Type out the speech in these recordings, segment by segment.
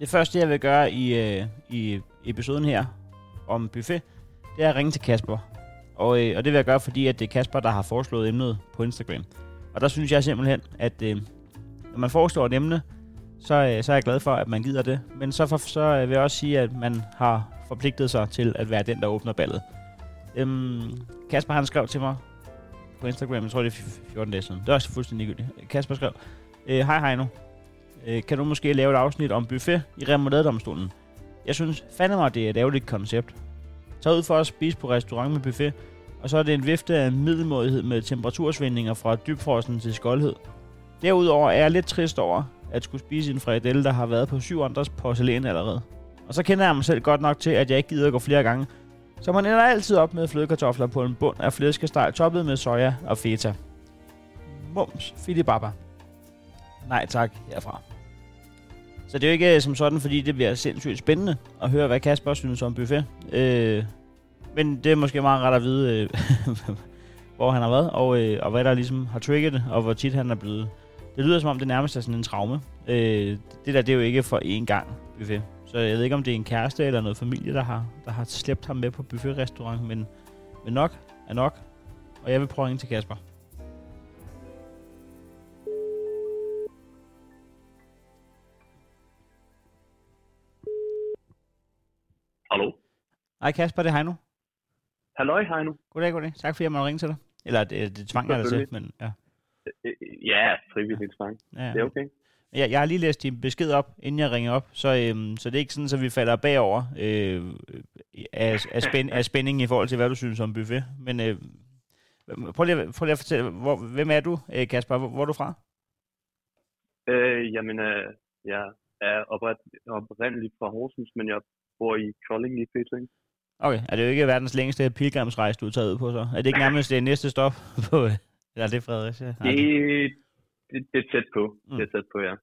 Det første, jeg vil gøre i, øh, i episoden her om buffet, det er at ringe til Kasper. Og, øh, og det vil jeg gøre, fordi at det er Kasper, der har foreslået emnet på Instagram. Og der synes jeg simpelthen, at øh, når man foreslår et emne, så, øh, så er jeg glad for, at man gider det. Men så, for, så øh, vil jeg også sige, at man har forpligtet sig til at være den, der åbner ballet. Øhm, Kasper han skrev til mig på Instagram, jeg tror det er 14 dage siden. Det er også fuldstændig ligegyldigt. Kasper skrev, øh, hej Hej nu øh, kan du måske lave et afsnit om buffet i remouladedomstolen? Jeg synes fandme mig, det er et ærgerligt koncept. Tag ud for at spise på restaurant med buffet, og så er det en vifte af middelmådighed med temperatursvingninger fra dybfrosten til skoldhed. Derudover er jeg lidt trist over, at skulle spise en frikadelle, der har været på syv andres porcelæn allerede. Og så kender jeg mig selv godt nok til, at jeg ikke gider at gå flere gange. Så man ender altid op med flødekartofler på en bund af flæskesteg toppet med soja og feta. Mums, filibaba. Nej tak herfra. Så det er jo ikke øh, som sådan, fordi det bliver sindssygt spændende at høre, hvad Kasper synes om buffet. Øh, men det er måske meget ret at vide, øh, hvor han har været, og, øh, og hvad der ligesom har trigget det, og hvor tit han er blevet. Det lyder som om, det nærmest er sådan en traume. Øh, det der, det er jo ikke for én gang buffet. Så jeg ved ikke, om det er en kæreste eller noget familie, der har, der har slæbt ham med på buffetrestaurant, men, men nok er nok. Og jeg vil prøve at ringe til Kasper. Hallo? Hej Kasper, det er Heino. Halløj, Heino. Goddag, goddag. Tak fordi jeg måtte ringe til dig. Eller det, det tvang jeg dig til, men ja. Øh, Ja, frivilligt tvang. ja. Det er okay. Jeg, jeg har lige læst din besked op, inden jeg ringer op, så, øhm, så det er ikke sådan, at vi falder bagover øh, af, af, spænd, af spænding i forhold til, hvad du synes om buffet. Men øh, prøv, lige, at- prøv lige at fortælle, hvor, hvem er du, øh, Kasper? Hvor, hvor er du fra? Øh, jamen, øh, jeg er opret, oprindeligt fra Horsens, men jeg bor i Kolding i PT. Okay, er det jo ikke verdens længste pilgrimsrejse, du er taget ud på så? Er det ikke nærmest det næste stop på... Eller er det Fredericia? Nej, Det, det, det er tæt på. Mm. Det er tæt på, ja.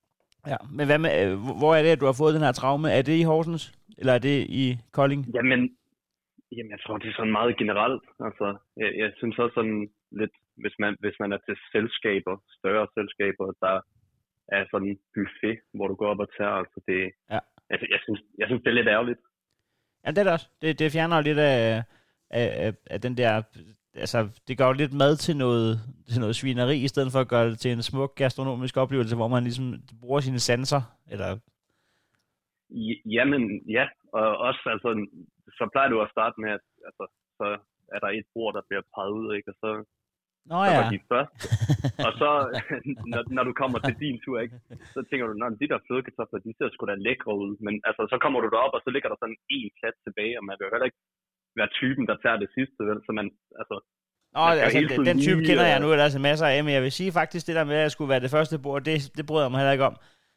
Ja, men hvad med, øh, hvor- hvor er det, at du har fået den her traume? Er det i Horsens? Eller er det i Kolding? Jamen, jamen, jeg tror, det er sådan meget generelt. Altså, jeg, jeg synes også sådan lidt, hvis man, hvis man er til selskaber, større selskaber, der er sådan en buffet, hvor du går op og tager, altså det, Ja. Altså, jeg, synes, jeg synes, det er lidt ærgerligt. Ja, det er det også. Det, det fjerner lidt af, af, af, af den der... Altså, det gør jo lidt mad til noget, til noget svineri, i stedet for at gøre det til en smuk gastronomisk oplevelse, hvor man ligesom bruger sine sanser. Eller, Jamen, ja. Og også, altså, så plejer du at starte med, at altså, så er der et bord, der bliver peget ud, ikke? Og så, Nå så ja, var de først. og så, når, når du kommer til din tur, ikke? Så tænker du, at de der flødekartofler, de ser sgu da lækre ud. Men altså, så kommer du derop, og så ligger der sådan en klat tilbage, og man vil jo heller ikke være typen, der tager det sidste, vel? Så man, altså, Nå, man altså, den, type lige, kender jeg øh, nu, der er altså masser af, men jeg vil sige faktisk, det der med, at jeg skulle være det første bord, det, det bryder jeg mig heller ikke om.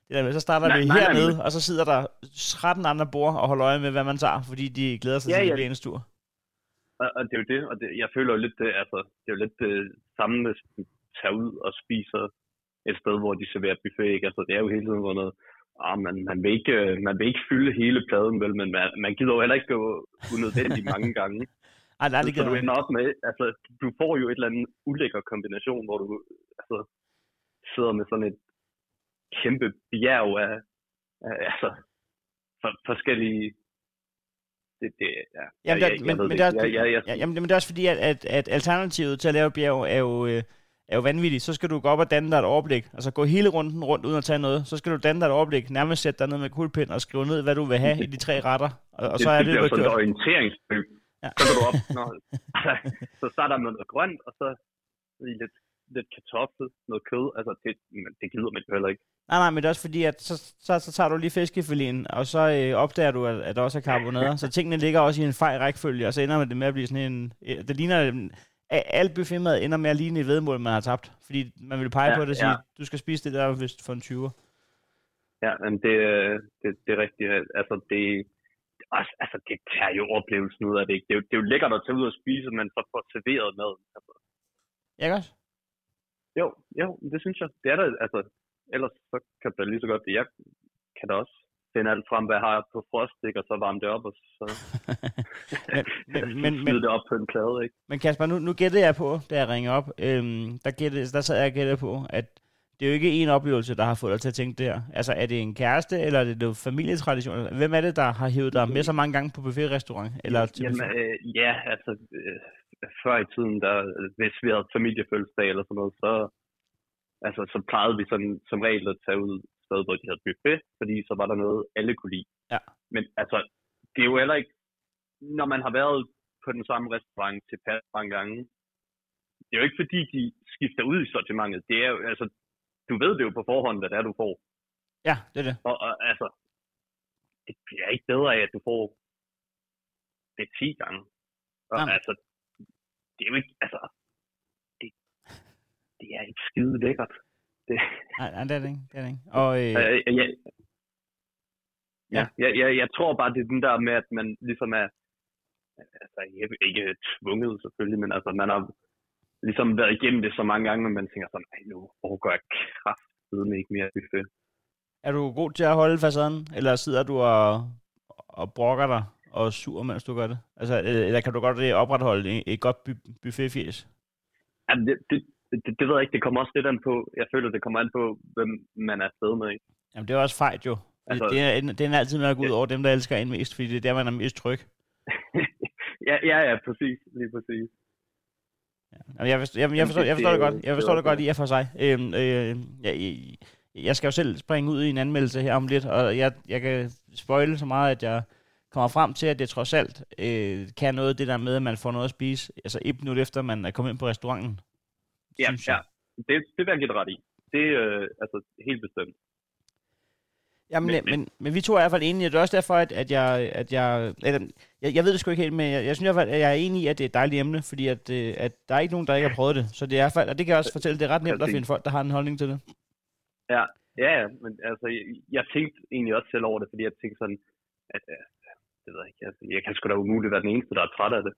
Det der med, så starter Nej, vi nej, nej, hernede, men- og så sidder der 13 andre bord og holder øje med, hvad man tager, fordi de glæder sig Ja, til, ja. det ens tur. Og, og det er jo det, og det, jeg føler jo lidt, det, altså, det er jo lidt det samme, hvis du tager ud og spiser et sted, hvor de serverer buffet, ikke? Altså, det er jo hele tiden sådan noget, ah, man, man, vil ikke, øh, man vil ikke fylde hele pladen, vel, men man, man gider jo heller ikke gå unødvendigt mange gange. Ej, nej, det så gider du ender op med, altså, du får jo et eller andet ulækker kombination, hvor du altså, sidder med sådan et kæmpe bjerg af, af altså, for, forskellige det, det, ja. Jamen, jeg, der, jeg, jeg men, men, det der. Jeg, jeg, jeg, ja, jamen, men det er også fordi, at, at, at alternativet til at lave bjerg er jo, øh, er jo vanvittigt. Så skal du gå op og danne dig et overblik. Altså gå hele runden rundt uden at tage noget. Så skal du danne dig et overblik. Nærmest sætte dig ned med kuglepind og skrive ned, hvad du vil have i de tre retter. Og, og så er det, det jo sådan et gjort. orienteringsløb. Ja. Så går du op, nå, så starter med noget grønt, og så lige lidt, lidt kartoffel, noget kød. Altså, det, men det gider man jo heller ikke. Nej, nej, men det er også fordi, at så, så, så tager du lige fiskefileten, og så øh, opdager du, at, at der også er karbonader. så tingene ligger også i en fej rækkefølge, og så ender det med at blive sådan en... øh, Det ligner... en- a- Al buffetmad ender med at ligne et vedmål, man har tabt. Fordi man vil pege Ja, på det og sige, ja. du skal spise det der hvis for en 20'er. Ja, men det, øh, det, det er rigtigt. Altså, det, også, altså, det tager jo oplevelsen ud af det. ikke? Det er jo, det er jo lækkert at tage ud og spise, men så få serveret mad. Altså, Ikke også? Jo, jo, det synes jeg. Det er der, altså, ellers så kan det lige så godt, jeg kan da også finde alt frem, hvad jeg har på frost, ikke? og så varme det op, og så men, men, men, det op på en plade, ikke? men Kasper, nu, nu gættede jeg på, da jeg ringede op, øhm, der, gættede, der sad jeg og gættede på, at det er jo ikke en oplevelse, der har fået dig til at tænke det her. Altså, er det en kæreste, eller er det noget familietradition? Hvem er det, der har hævet dig med så mange gange på buffetrestaurant? Eller til Jamen, øh, ja, altså, øh, før i tiden, der, hvis vi havde familiefødselsdag eller sådan noget, så, altså, så plejede vi sådan, som regel at tage ud sted, hvor de havde buffet, fordi så var der noget, alle kunne lide. Ja. Men altså, det er jo heller ikke, når man har været på den samme restaurant til mange gange, det er jo ikke fordi, de skifter ud i sortimentet. Det er jo, altså, du ved det jo på forhånd, hvad det er, du får. Ja, det er det. Og, og altså, det bliver ikke bedre af, at du får det 10 gange. Og Jamen. altså, det er jo ikke, altså, det, det er ikke skide lækkert. Det, Nej, nej, det er det ikke. Det er det ikke. Og, øh, øh, jeg, Ja. ja, jeg, jeg, jeg tror bare, det er den der med, at man ligesom er, altså ikke, ikke tvunget selvfølgelig, men altså man har ligesom været igennem det så mange gange, at man tænker sådan, nej, nu overgår jeg kraftedeme ikke mere buffet. er du god til at holde facaden, eller sidder du og, og brokker dig og sur, mens du gør det? Altså, eller eller kan du godt øh, opretholde et, godt bu- buffetfjes? Jamen, det, det, det, det ved jeg ikke, det kommer også lidt an på, jeg føler, det kommer an på, hvem man er afsted med. Ikke? Jamen, det er også fejt jo. Altså, Altså- det, er, det er altid med at gå ud over dem, der elsker en mest, fordi det er der, man er mest tryg. ja, ja, ja, præcis, lige præcis. Jamen, jeg, forstår, jeg, jeg, forstår, det- jeg forstår det godt. Jeg forstår det godt i og for sig. Øhm, øh, jeg, jeg, jeg skal jo selv springe ud i en anmeldelse her om lidt, og jeg, jeg kan spoile så meget, at jeg kommer frem til, at det trods alt øh, kan noget det der med, at man får noget at spise, altså et minut efter, man er kommet ind på restauranten. Ja, ja. Det, det vil jeg give ret i. Det er øh, altså helt bestemt. Jamen, men, Men- men, vi to er i hvert fald enige. Det er også derfor, at, at jeg... At jeg, eller, jeg, jeg ved det sgu ikke helt, men jeg, jeg synes i hvert fald, at jeg er enig i, at det er et dejligt emne, fordi at, øh, at der er ikke nogen, der ikke har prøvet det. Så det er i hvert fald, og det kan jeg også fortælle, det er ret nemt at finde folk, der har en holdning til det. Ja, ja, ja, men altså, jeg, jeg tænkte egentlig også selv over det, fordi jeg tænkte sådan, at, øh, det ved jeg ikke, altså, jeg kan sgu da umuligt være den eneste, der er træt af det.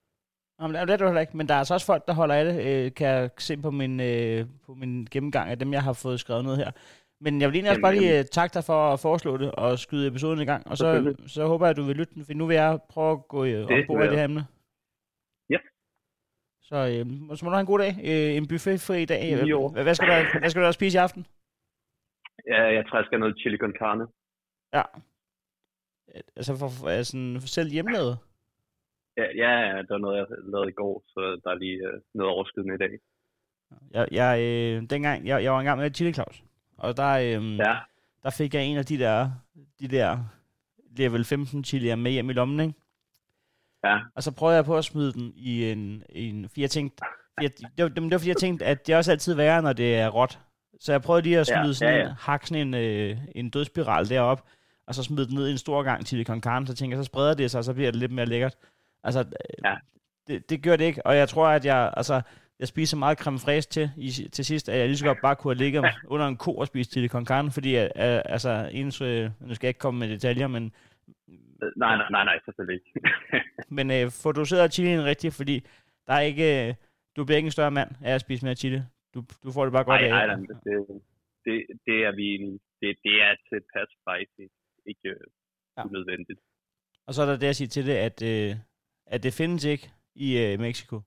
Jamen, det er det heller ikke, men der er altså også folk, der holder af det, øh, kan jeg se på min, øh, på min gennemgang af dem, jeg har fået skrevet noget her. Men jeg vil egentlig også bare lige øh, takke dig for at foreslå det og skyde episoden i gang, og så, så håber jeg, at du vil lytte den, for nu vil jeg prøve at gå øh, ombord i det her emne. Ja. Så, øh, så må du have en god dag. Øh, en buffetfri dag. Jo. Hvad, skal du, hvad skal du spise i aften? Ja, jeg tror, jeg skal have noget chili con carne. Ja. Altså, for, for, altså selv hjemmelavet? Ja, ja, ja, det var noget, jeg lavede i går, så der er lige øh, noget overskydende i dag. Jeg, jeg, øh, dengang, jeg, jeg var engang med Chili Claus, og der, øh, Ja, der fik jeg en af de der, de der level 15 chilier med hjem i lommen, ikke? ja, Og så prøvede jeg på at smide den i en, i en for jeg tænkte, jeg, det, var, det var fordi, jeg tænkte, at det er også altid værre, når det er råt. Så jeg prøvede lige at Ja, smide sådan ja, en, ja. hakke sådan en, øh, en dødspiral derop, og så smide den ned i en stor gang chili con carne, så tænker jeg, så spreder det sig, og så bliver det lidt mere lækkert. Altså, Ja. det, det gør det ikke, og jeg tror, at jeg, altså, jeg spiser meget creme fraiche til, i, til sidst, at jeg lige så godt bare kunne have ligget under en ko og spise chili con carne, fordi, øh, altså, ens, øh, nu skal jeg ikke komme med detaljer, men nej, nej, nej, nej, selvfølgelig ikke. men øh, få doseret chilien rigtigt, fordi der er ikke, øh, du bliver ikke en større mand af at spise mere chili. Du, du får det bare godt nej, af. nej, nej, det, det, det er vi. Det, det er til pas spicy, ikke øh, Ja. unødvendigt. Og så er der det at sige til det, at, øh, at det findes ikke i øh, Mexico.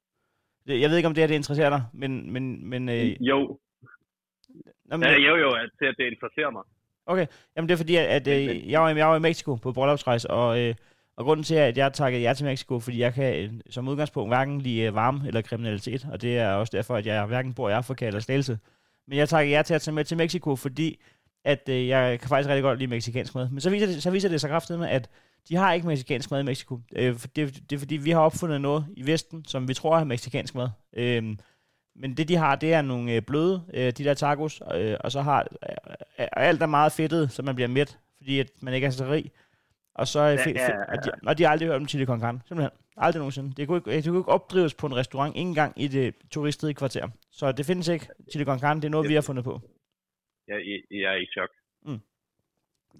Jeg ved ikke, om det her det interesserer dig, men... men, men øh, Jo, nå, men, ja, jo, jo, at, til at det interesserer mig. Okay, jamen det er fordi, at, at øh, jeg, var, jeg var i Mexico på bryllupsrejse, og, øh, og grunden til, at jeg takkede ja til Mexico, fordi jeg kan øh, som udgangspunkt hverken lide øh, varme eller kriminalitet, og det er også derfor, at jeg hverken bor i Afrika eller Slagelse. Men jeg takkede ja til at tage med til Mexico, fordi at øh, jeg kan faktisk rigtig godt lide meksikansk mad. Men så viser det, så viser det sig kraftigt med, at de har ikke meksikansk mad i Mexico. Øh, for det, det er fordi, vi har opfundet noget i Vesten, som vi tror er meksikansk mad. Øh, men det, de har, det er nogle øh, bløde, øh, de der tacos, øh, og så har øh, og alt er meget fedtet, så man bliver mæt, fordi at man ikke er så rig. Og så er Ja, fe- ja, fe- og, de, og de har aldrig hørt om chili con carne, simpelthen. Aldrig nogensinde. Det kunne ikke, det kunne ikke opdrives på en restaurant, ikke engang i det turistede kvarter. Så det findes ikke. Chili con carne, det er noget, vi har fundet på. Jeg, jeg, er i chok.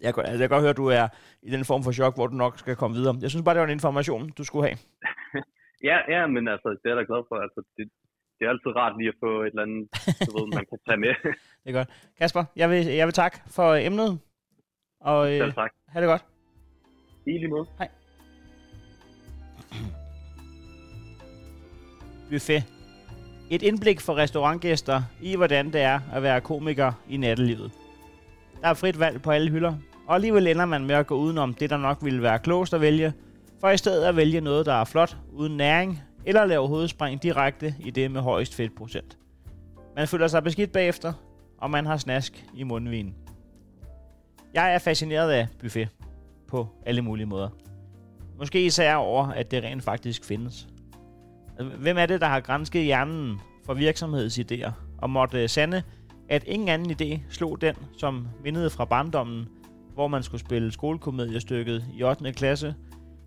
Jeg kan, altså, jeg kan godt høre, at du er i den form for chok, hvor du nok skal komme videre. Jeg synes bare, det var en information, du skulle have. Ja, ja, men altså, det er jeg da glad for. Altså, det, det er altid rart lige at få et eller andet, du ved, man kan tage med. Det er godt. Kasper, jeg vil, jeg vil takke for emnet, og øh, tak. have det godt. I lige måde. Buffet. Et indblik for restaurantgæster i, hvordan det er at være komiker i nattelivet. Der er frit valg på alle hylder, og alligevel ender man med at gå udenom det, der nok ville være klogest at vælge, for i stedet at vælge noget, der er flot, uden næring, eller lave hovedspring direkte i det med højst fedtprocent. Man føler sig beskidt bagefter, og man har snask i mundvinen. Jeg er fascineret af buffet på alle mulige måder. Måske især over, at det rent faktisk findes. Hvem er det, der har grænsket hjernen for virksomhedsidéer og måtte øh, sande, at ingen anden idé slog den, som mindede fra barndommen, hvor man skulle spille skolekomediestykket i 8. klasse,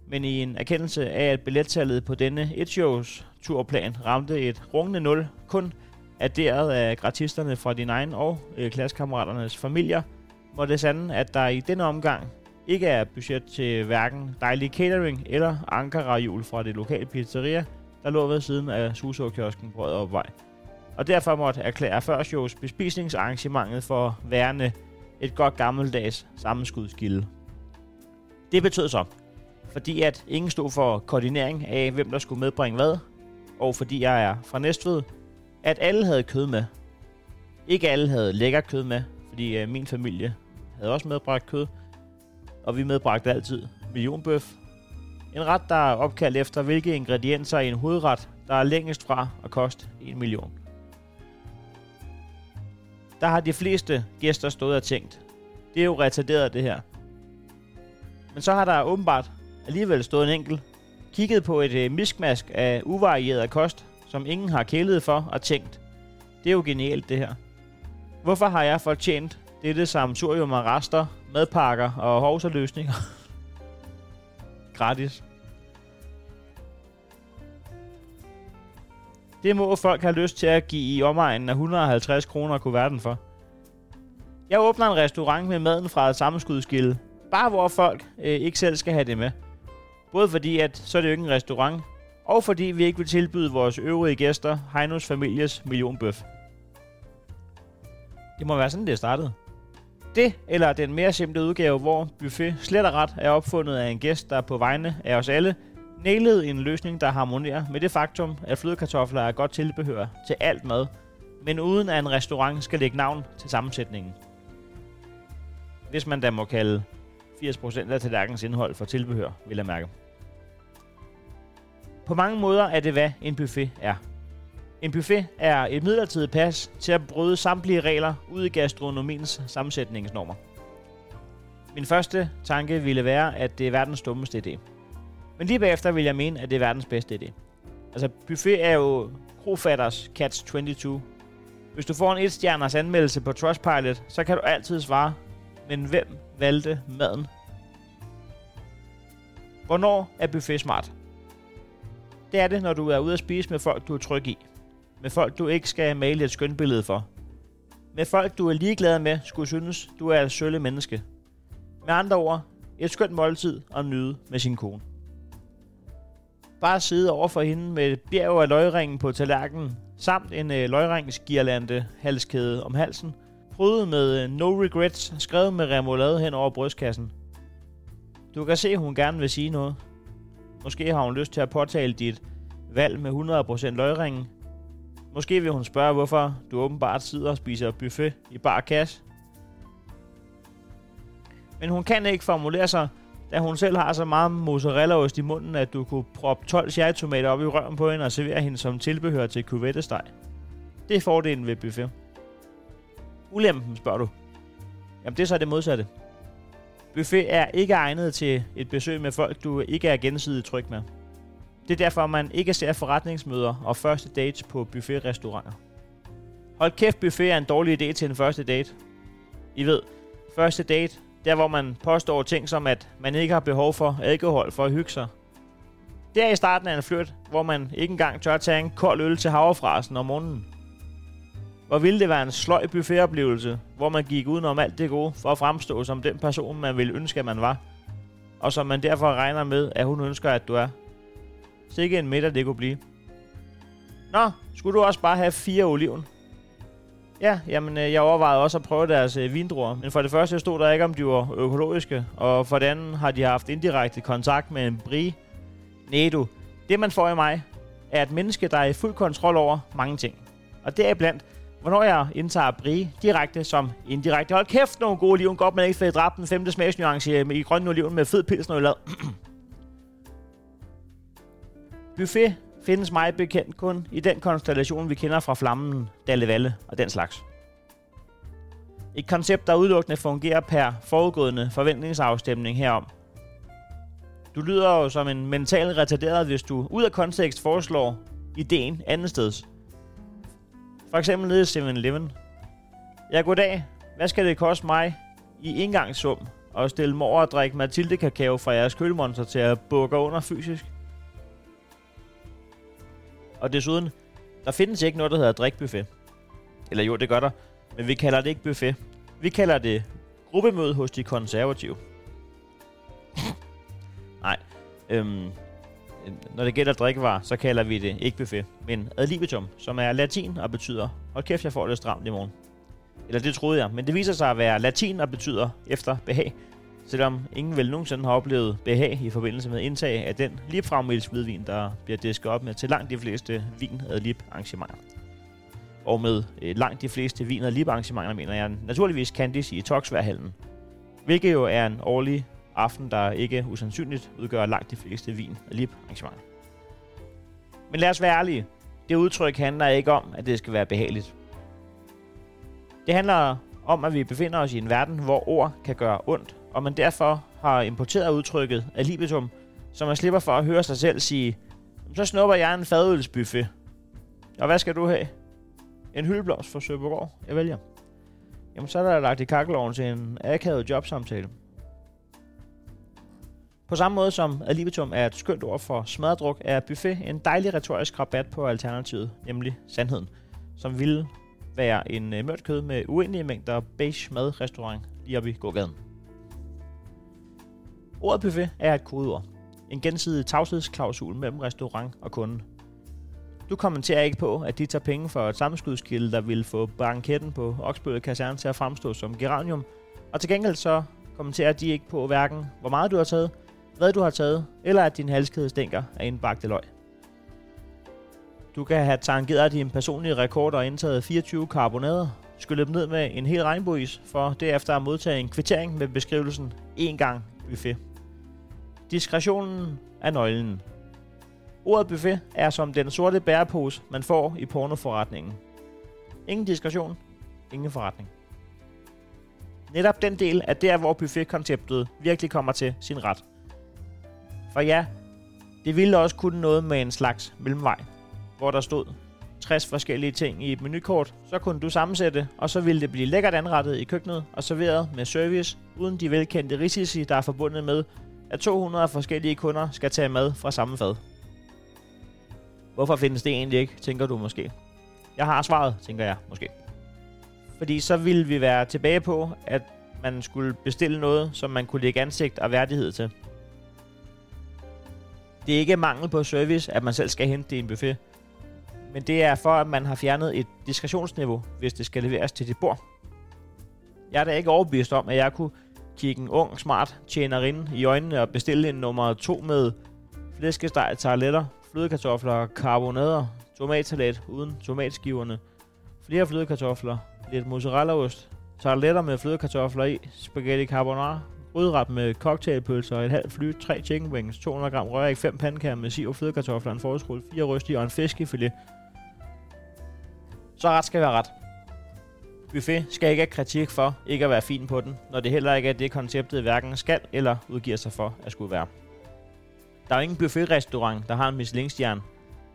men i en erkendelse af, at billettallet på denne et shows turplan ramte et rungende nul, kun adderet af gratisterne fra din egen og øh, klassekammeraternes familier, må det sande, at der i denne omgang ikke er budget til hverken dejlig catering eller ankara fra det lokale pizzeria, der lå ved siden af Suså-kiosken på Rødopvej. Og derfor måtte erklære førshows bespisningsarrangementet for værende et godt gammeldags sammenskudskilde. Det betød så, fordi at ingen stod for koordinering af, hvem der skulle medbringe hvad, og fordi jeg er fra Næstved, at alle havde kød med. Ikke alle havde lækker kød med, fordi øh, min familie havde også medbragt kød, og vi medbragte altid millionbøf. En ret, der er opkaldt efter, hvilke ingredienser i en hovedret, der er længst fra at koste 1 million. Der har de fleste gæster stået og tænkt, det er jo retarderet det her. Men så har der åbenbart alligevel stået en enkelt, kigget på et øh, miskmask af uvarieret kost, som ingen har kælet for og tænkt, det er jo genialt det her. Hvorfor har jeg fortjent dette samsurium af rester, madpakker og hovserløsninger? Gratis. Det må folk have lyst til at give i omegnen af 150 kroner kuverten for. Jeg åbner en restaurant med maden fra et sammenskudskilde. Bare hvor folk øh, ikke selv skal have det med. Både fordi, at så er det jo ikke en restaurant, og fordi vi ikke vil tilbyde vores øvrige gæster Heinos families millionbøf. Det må være sådan, det er startet. Det, eller den mere simple udgave, hvor buffet slet og ret er opfundet af en gæst, der på vegne af os alle nælede en løsning, der harmonerer med det faktum, at flødekartofler er godt tilbehør til alt mad, men uden at en restaurant skal lægge navn til sammensætningen. Hvis man da må kalde 80% af tallerkenens indhold for tilbehør, vil jeg mærke. På mange måder er det, hvad en buffet er. En buffet er et midlertidigt pas til at bryde samtlige regler ud i gastronomiens sammensætningsnormer. Min første tanke ville være, at det er verdens dummeste idé. Men lige bagefter vil jeg mene, at det er verdens bedste idé. Altså, buffet er jo krofatters Catch 22. Hvis du får en 1-stjerners anmeldelse på Trustpilot, så kan du altid svare, men hvem valgte maden? Hvornår er buffet smart? Det er det, når du er ude at spise med folk, du er tryg i. Med folk, du ikke skal male et skønt billede for. Med folk, du er ligeglad med, skulle synes, du er et sølle menneske. Med andre ord, et skønt måltid og nyde med sin kone. Bare sidde over for hende med et bjerg af løgringen på tallerkenen, samt en øh, løgringsgirlande halskæde om halsen, prydet med øh, no regrets, skrevet med remoulade hen over brystkassen. Du kan se, at hun gerne vil sige noget. Måske har hun lyst til at påtale dit valg med 100% løgringen. Måske vil hun spørge, hvorfor du åbenbart sidder og spiser buffet i bar cash. Men hun kan ikke formulere sig, da hun selv har så meget mozzarellaost i munden, at du kunne proppe 12 cherrytomater op i røven på hende og servere hende som tilbehør til kuvettesteg. Det er fordelen ved buffet. Ulempen, spørger du. Jamen det er så det modsatte. Buffet er ikke egnet til et besøg med folk, du ikke er gensidigt tryg med. Det er derfor, man ikke ser forretningsmøder og første dates på buffetrestauranter. Hold kæft, buffet er en dårlig idé til en første date. I ved, første date, der hvor man påstår ting som, at man ikke har behov for alkohol for at hygge sig. Det er i starten af en flyt, hvor man ikke engang tør tage en kold øl til havrefrasen om morgenen. Hvor ville det være en sløj buffetoplevelse, hvor man gik udenom alt det gode for at fremstå som den person, man ville ønske, at man var. Og som man derfor regner med, at hun ønsker, at du er. Så en middag, det kunne blive. Nå, skulle du også bare have fire oliven? Ja, jamen øh, jeg overvejede også at prøve deres øh, vindruer. Men for det første stod der ikke, om de var økologiske. Og for det andet har de haft indirekte kontakt med en brie. Nej du, det man får i mig, er et menneske, der er i fuld kontrol over mange ting. Og deriblandt, hvornår jeg indtager brie direkte som indirekte. Hold kæft, nogle gode oliven. Godt, man ikke fik dræbt den femte smagsnuance øh, i grønne oliven med fed pilsner lad. Buffet findes mig bekendt kun i den konstellation, vi kender fra flammen, Dalle Valle og den slags. Et koncept, der udelukkende fungerer per forudgående forventningsafstemning herom. Du lyder jo som en mental retarderet, hvis du ud af kontekst foreslår ideen andet steds. For eksempel nede i 7-Eleven. Ja, goddag. Hvad skal det koste mig i engangssum at stille mor og drikke Mathilde kakao fra jeres kølemonster til at bukke under fysisk? Og desuden, der findes ikke noget, der hedder drikbuffet. Eller jo, det gør der. Men vi kalder det ikke buffet. Vi kalder det gruppemøde hos de konservative. Nej. Øhm, når det gælder drikkevarer, så kalder vi det ikke buffet, men ad libitum, som er latin og betyder, hold kæft, jeg får det stramt i morgen. Eller det troede jeg, men det viser sig at være latin og betyder efter behag, selvom ingen vel nogensinde har oplevet behag i forbindelse med indtag af den Liebfraumils hvidvin, der bliver disket op med til langt de fleste vin ad lib arrangementer. Og med øh, langt de fleste vin ad lib arrangementer mener jeg naturligvis Candice i Toksværhallen, hvilket jo er en årlig aften, der ikke usandsynligt udgør langt de fleste vin ad lib arrangementer. Men lad os være ærlige. Det udtryk handler ikke om, at det skal være behageligt. Det handler om, at vi befinder os i en verden, hvor ord kan gøre ondt, og man derfor har importeret udtrykket af libitum, så man slipper for at høre sig selv sige, så snupper jeg en fadølsbuffet. Og hvad skal du have? En hyldeblomst for Søbergård? Jeg vælger. Jamen, så er der lagt i kakkeloven til en akavet jobsamtale. På samme måde som ad libitum er et skønt ord for smadredruk, er buffet en dejlig retorisk rabat på alternativet, nemlig sandheden, som ville være en øh, mørkt kød med uendelige mængder beige madrestaurant lige oppe i gågaden. Ordet buffet er et kodeord. En gensidig tavshedsklausul mellem restaurant og kunde. Du kommenterer ikke på, at de tager penge for et sammenskudskilde, der vil få banketten på Oksbølle Kaserne til at fremstå som geranium, og til gengæld så kommenterer de ikke på hverken, hvor meget du har taget, hvad du har taget, eller at din halskæde stinker af indbagte løg. Du kan have tangeret dine personlige rekord og indtaget 24 karbonader, skyllet dem ned med en hel regnbueis, for derefter at modtage en kvittering med beskrivelsen en gang buffet. Diskretionen er nøglen. Ordet buffet er som den sorte bærepose, man får i pornoforretningen. Ingen diskretion, ingen forretning. Netop den del er der, hvor buffetkonceptet virkelig kommer til sin ret. For ja, det ville også kunne noget med en slags mellemvej, hvor der stod 60 forskellige ting i et menukort, så kunne du sammensætte, og så ville det blive lækkert anrettet i køkkenet og serveret med service, uden de velkendte risici, der er forbundet med, at 200 forskellige kunder skal tage mad fra samme fad. Hvorfor findes det egentlig ikke, tænker du måske. Jeg har svaret, tænker jeg måske. Fordi så ville vi være tilbage på, at man skulle bestille noget, som man kunne lægge ansigt og værdighed til. Det er ikke mangel på service, at man selv skal hente det i en buffet. Men det er for, at man har fjernet et diskretionsniveau, hvis det skal leveres til dit bord. Jeg er da ikke overbevist om, at jeg kunne kigge en ung, smart tjenerinde i øjnene og bestille en nummer 2 med flæskesteg, tarletter, flødekartofler, karbonader, tomatsalat uden tomatskiverne, flere flødekartofler, lidt mozzarellaost, tarletter med flødekartofler i, spaghetti carbonara, rødrap med cocktailpølser, et halvt fly, tre chicken wings, 200 gram røræg, fem pandekager med siv og flødekartofler, en forårsrulle, fire rystige og en fiskefilet. Så ret skal være ret. Buffet skal ikke have kritik for ikke at være fin på den, når det heller ikke er det konceptet hverken skal eller udgiver sig for at skulle være. Der er jo ingen buffetrestaurant, der har en Michelin-stjerne.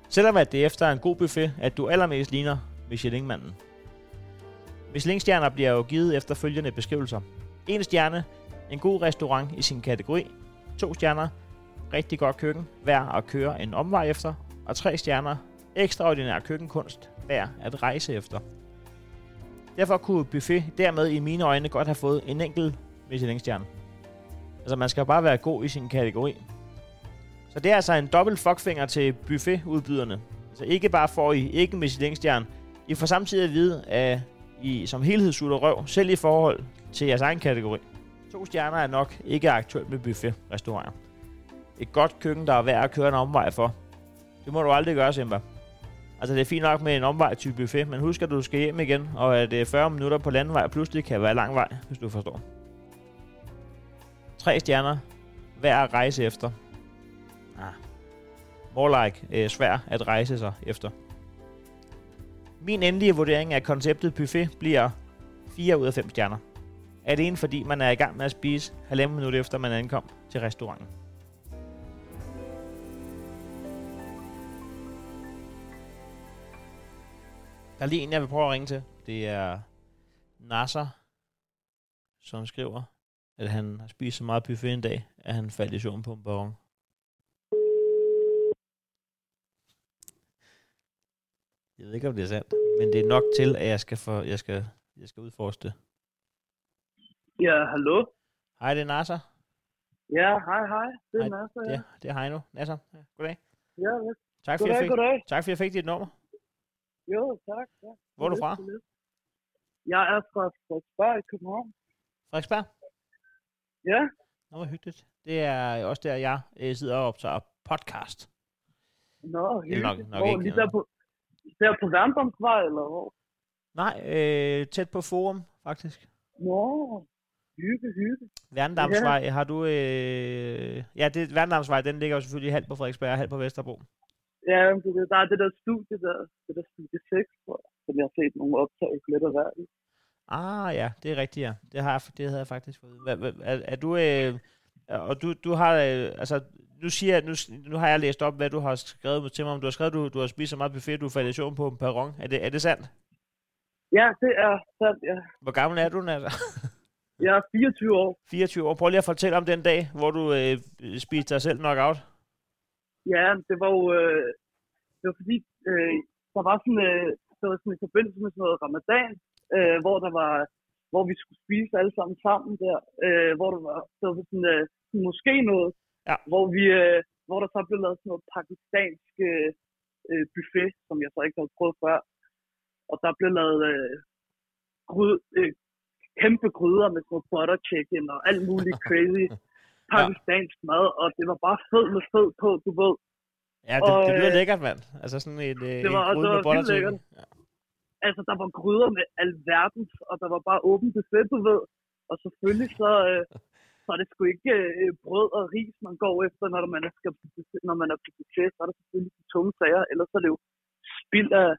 Selvom at det efter en god buffet, at du allermest ligner Michelin-manden. Michelin-stjerner bliver jo givet efter følgende beskrivelser. En stjerne, en god restaurant i sin kategori. To stjerner, rigtig godt køkken, værd at køre en omvej efter. Og tre stjerner, ekstraordinær køkkenkunst, værd at rejse efter. Derfor kunne buffet dermed i mine øjne godt have fået en enkelt Michelin-stjerne. Altså man skal bare være god i sin kategori. Så det er altså en dobbelt fuckfinger til buffetudbyderne. Altså ikke bare får I ikke Michelin-stjerne, I får samtidig at vide, at I som helhed sutter røv, selv i forhold til jeres egen kategori. To stjerner er nok ikke aktuelt med buffet-restauranter. Et godt køkken, der er værd at køre en omvej for. Det må du aldrig gøre, Simba. Altså, det er fint nok med en omvej til buffet, men husk, at du skal hjem igen, og at det er 40 minutter på landvej pludselig kan være lang vej, hvis du forstår. Tre stjerner. Hver at rejse efter. Ah. More like øh, svær at rejse sig efter. Min endelige vurdering af konceptet buffet bliver 4 ud af 5 stjerner. Alene fordi man er i gang med at spise halvandet minut efter man ankom til restauranten. Der er lige en, jeg vil prøve at ringe til. Det er Nasser, som skriver, at han har spist så meget buffet en dag, at han faldt i søvn på en baron. Jeg ved ikke, om det er sandt, men det er nok til, at jeg skal, for, jeg skal, jeg skal udforske det. Ja, hallo? Hej, det er Nasser. Ja, hej, hej. Det er Hej, Nasser, ja. Ja, det er Heino. Nasser, ja, goddag. Ja. Tak for, jeg Goddag, fik, goddag. tak for, jeg fik dit nummer. Jo, tak. Ja. Hvor er du fra? Jeg er fra Frederiksberg i København. Frederiksberg? Ja, Nå, hvor hyggeligt. Det er også der, jeg øh, sidder og optager podcast. nå, er nok- hyggeligt. nok hvor, ikke lige der på, der på Værndomsvej, eller hvor? Nej, øh, tæt på Forum, faktisk. Nå, hygge, hygge. Værendamsvej, har du... Øh... Ja, det, Værendamsvej, den ligger jo selvfølgelig halvt på Frederiksberg og halvt på Vesterbro. Ja, men det, der er det der studie der, det der studie 6, tror jeg, som jeg har set nogle optagelser lidt af hver. Ah, ja, det er rigtigt, ja. Det, har jeg, det havde jeg faktisk fået. Hva, hva, er, er du... Øh... Og du, du har... Øh, altså, nu, siger jeg, nu, nu har jeg læst op, hvad du har skrevet til mig om. Du har skrevet, du, du har spist så meget buffet, du faldt i søvn på en perron. Er det, er det sandt? Ja, det er sandt, ja. Hvor gammel er du, Nasser? Jeg er 24 år. 24 år. Prøv lige at fortælle om den dag, hvor du øh, spiste dig selv knockout. Ja, det var jo, øh, det var fordi, øh, der var sådan, øh, der var sådan i forbindelse med sådan noget ramadan, øh, hvor der var, hvor vi skulle spise alle sammen sammen der, øh, hvor der var, der var sådan, øh, sådan måske noget, Ja. hvor vi, øh, hvor der så blev lavet sådan noget pakistansk øh, øh, buffet, som jeg så ikke havde prøvet før, og der blev lavet øh, gryd, øh, kæmpe gryder med sådan noget butter chicken og alt muligt crazy pakistansk mad, og det var bare fed med fed på, du ved. Ja, det, Og, det lyder øh, lækkert, mand. Altså sådan en, øh, det var- en gryde det med var butter vildt chicken. lækkert. Altså, der var gryder med alverdens, og der var bare åbent buffet, du ved. Og selvfølgelig så, øh, så er det sgu ikke øh, brød og ris, man går efter, når man er, skal, når man er på buffet. Så er der selvfølgelig de tunge sager, ellers er det jo spild af,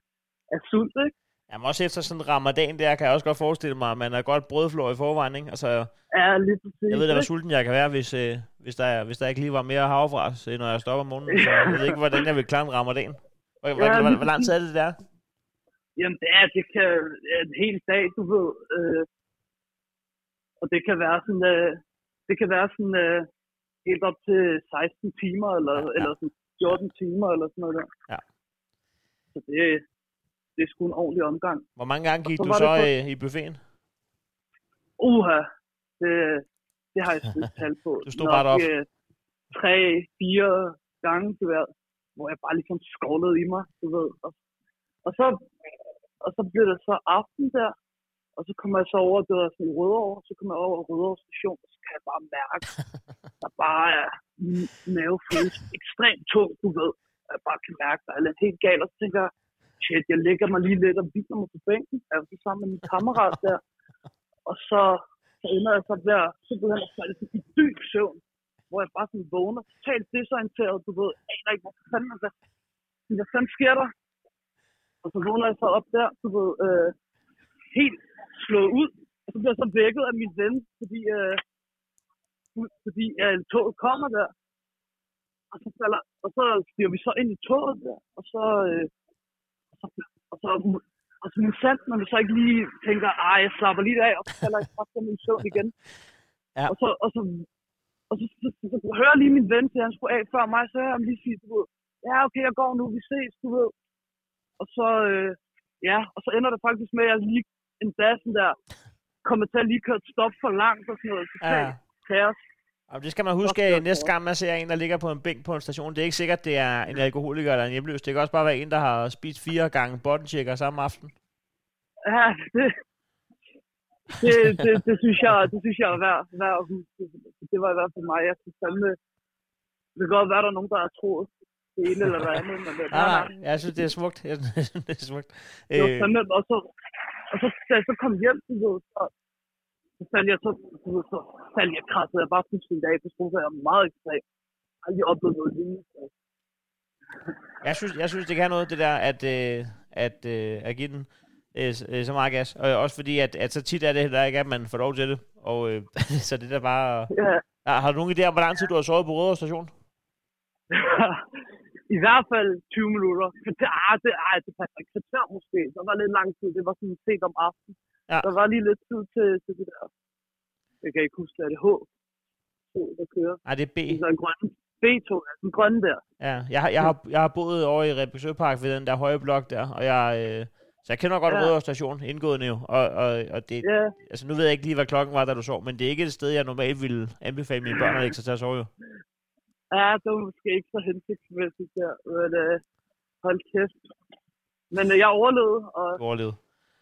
af sult, ikke? Jamen også efter sådan en ramadan der, kan jeg også godt forestille mig, at man er godt brødflor i forvejen, ikke? Altså, Ja, lige præcis. jeg ved da, hvor sulten jeg kan være, hvis, øh, hvis, der, hvis der ikke lige var mere havrefras, øh, når jeg stopper om morgenen. Så jeg ved ikke, hvordan jeg vil klare en ramadan. Hvor, Ja, hvor, hvor lang tid er det der? Jamen, det er, det kan en hel dag, du ved. Øh, og det kan være sådan, øh, det kan være sådan øh, helt op til 16 timer, eller, ja. ja. eller sådan 14 timer, eller sådan noget der. Ja. Så det, det er sgu en ordentlig omgang. Hvor mange gange gik så du så det øh, i buffeten? Uha, det, det har jeg sgu ikke tal på. Du stod bare deroppe. øh, tre, fire gange, du ved, hvor jeg bare ligesom skovlede i mig, du ved. Og, og, så, og så blev det så aften der, og så kommer jeg så over, det var sådan i Rødovre, så kommer jeg over Rødovre station, og så kan jeg bare mærke, der bare er mave føles ekstremt tung, du ved. Jeg bare kan mærke, der er lidt helt galt, og så tænker jeg, shit, jeg lægger mig lige lidt og hviler mig på bænken. altså sammen med min kammerat der, og så, så ender jeg så der, så begynder jeg falde i dyb søvn, hvor jeg bare sådan vågner, totalt desorienteret, du ved, aner ikke, hvad fanden, hvad, hvad fanden sker der? Og så vågner jeg så op der, du ved, øh, helt slået ud, og så bliver jeg så vækket af min ven, fordi, øh, fordi øh, toget kommer der, og så, falder, og så stiger vi så ind i toget der, og så, øh, så, og så, og så min sand, når vi så ikke lige tænker, ej, jeg slapper lige af, og så falder jeg faktisk i søvn igen. Ja. Og så, og så, og så, så, så, så, hører jeg lige min ven, til han skulle af før mig, så hører jeg ham lige sige, du ved, ja, okay, jeg går nu, vi ses, du ved. Og så, øh, ja, og så ender det faktisk med, at jeg lige en dag sådan der, kommer til at lige køre et stop for langt og sådan noget. Totalt Ja. kaos. Og det skal man huske, at næste gang man ser en, der ligger på en bænk på en station, det er ikke sikkert, det er en alkoholiker eller en hjemløs. Det kan også bare være en, der har spist fire gange bottenchecker samme aften. Ja, det, det, det, det, synes jeg, det synes jeg er værd, værd at huske. Det var i hvert fald mig. Jeg kunne fandme, det kan godt være, der er nogen, der har troet. det ene eller det andet. Men det, Nej, nej, jeg synes, det er smukt. Jeg synes, det er smukt. Det var Øh, fandme, og så, og så, da jeg så kom hjem, så, så faldt jeg, så, du ved, så faldt jeg krasset, jeg bare fuldstændig af på sofaen, jeg var meget ekstrem. Jeg har aldrig oplevet noget lignende. så. Jeg synes, jeg synes, det kan noget, det der, at, øh, at, øh, at give den øh, øh, så meget gas. Og også fordi, at, at så tit er det heller ikke, at man får lov til det. Og øh, så det der bare... Ja, Ja, har du nogen idé om, hvor lang tid du har sovet på Rødovre station? I hvert fald 20 minutter. For det, ah, det, ej, det passer ikke. Kvarter måske. Der var lidt lang tid. Det var sådan set om aftenen. Ja. Der var lige lidt tid til, til det der. Jeg kan ikke huske, hvad det er H. Der kører. Nej, det er B. Det er en grøn. B2, altså den grønne der. Ja, jeg, jeg, har, jeg har boet over i Rebæk Søpark ved den der høje blok der, og jeg, øh, så jeg kender godt Ja. ja. Rødovre station, indgående jo, og, og, og det, Ja, altså nu ved jeg ikke lige, hvad klokken var, da du sov, men det er ikke et sted, jeg normalt ville anbefale mine børn at lægge sig til at sove jo. ja, det var måske ikke så hensigtsmæssigt der. Men øh, hold kæft. Men øh, jeg overlevede, og, Du overlevede.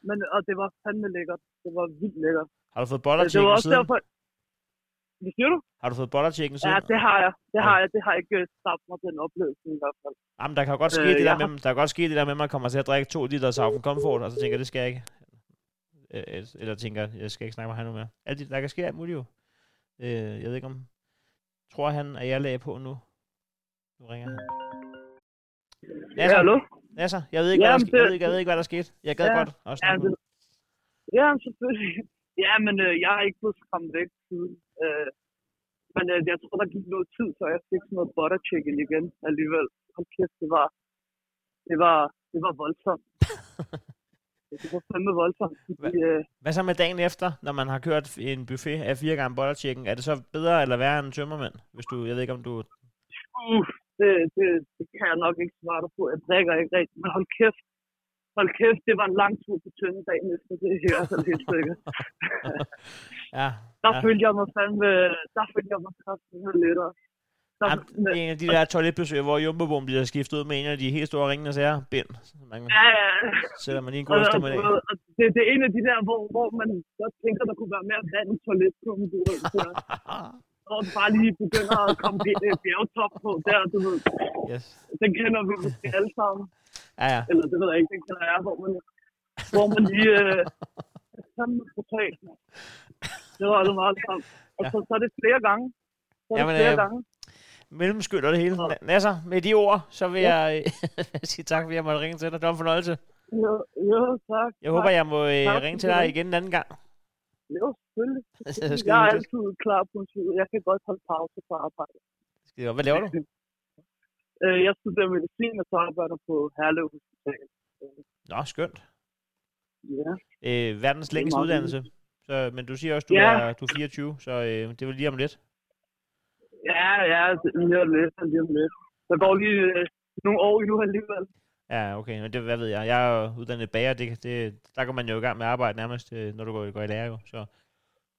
Men, og det var fandme lækkert. Det var vildt lækkert. Har du fået boller det var også siden? derfor... Hvad siger du? Har du fået boller siden? Ja, det har jeg. Det Ja. har jeg. Det har ikke øh, skabt mig den oplevelse i hvert fald. Jamen, der kan godt ske Øh, det der jeg med, har- der kan godt ske det der med, at man kommer til at drikke to liter Saufen Comfort, og så tænker jeg, det skal jeg ikke. Øh, øh, Eller tænker, jeg skal ikke snakke med ham nu mere. Alt det, der kan ske alt muligt jo. Øh, jeg ved ikke om... Tror han, at jeg lagde på nu? Nu ringer han. Ja, hallo? Nasser, jeg ved ikke, hvad der, Jamen, jeg, ved ikke, jeg ved ikke, hvad der skete. Jeg gad Ja. godt også Ja, det, ja, selvfølgelig. Ja, men øh, jeg er ikke blevet skræmt væk siden. Øh, men øh, jeg tror, der gik noget tid, så jeg fik sådan noget butter chicken igen alligevel. Hold kæft, det var, det var, det var voldsomt. det var fandme voldsomt. Fordi, øh, Hvad så med dagen efter, når man har kørt en buffet af fire gange butter chicken? Er det så bedre eller værre end tømmermænd? Hvis du, jeg ved ikke, om du... uh, det, det, det, kan jeg nok ikke svare dig på. Jeg drikker ikke rigtigt, men hold kæft. Hold kæft, det var en lang tur på tynde dagen efter det her, så helt sikkert. Ja, Der ja. følte jeg mig fandme, der følte jeg mig kraftigt lettere. Der, er en af de der toiletbesøg, hvor Jumbo bliver skiftet ud med en af de helt store ringende sager. Bind. Man ja, ja, sætter man lige en god eftermiddag. og, og det, det er en af de der, hvor, hvor man godt tænker, der kunne være mere vand i toiletkummen, og bare lige begynder at komme bj- bjergtop på der, du ved. Yes. Den kender vi måske alle sammen. Ja, ja. Eller det ved jeg ikke, den kender jeg, hvor man, hvor man lige... Øh, fandme brutalt. Det var altså meget sammen. Og så, så er det flere gange. Så er det Jamen, flere øh, gange. Mellemskyld og det hele. Ja. Nasser, med de ord, så vil Ja. jeg sige tak, fordi jeg måtte ringe til dig. Det var en fornøjelse. Jo, jo tak. Jeg håber, jeg må øh, Tak, ringe til dig igen en anden gang. Jo, selvfølgelig. Skide Jeg er altid klar på en tur. Jeg kan godt holde pause på arbejde. Skide. Hvad laver du? Øh, Jeg studerer medicin, og så arbejder på Herlev Hospital. Nå, skønt. Ja. Øh, verdens længste uddannelse. Så, men du siger også, du, Ja. er, du er 24, så øh, det vel lige om lidt. Ja, ja, det- lige om lidt, lige om lidt. Der går lige øh, nogle år endnu alligevel. Ja, okay, men det, hvad ved jeg. Jeg er uddannet bager, det, det, der går man jo i gang med at arbejde nærmest, øh, når du går, går i lære jo. Så,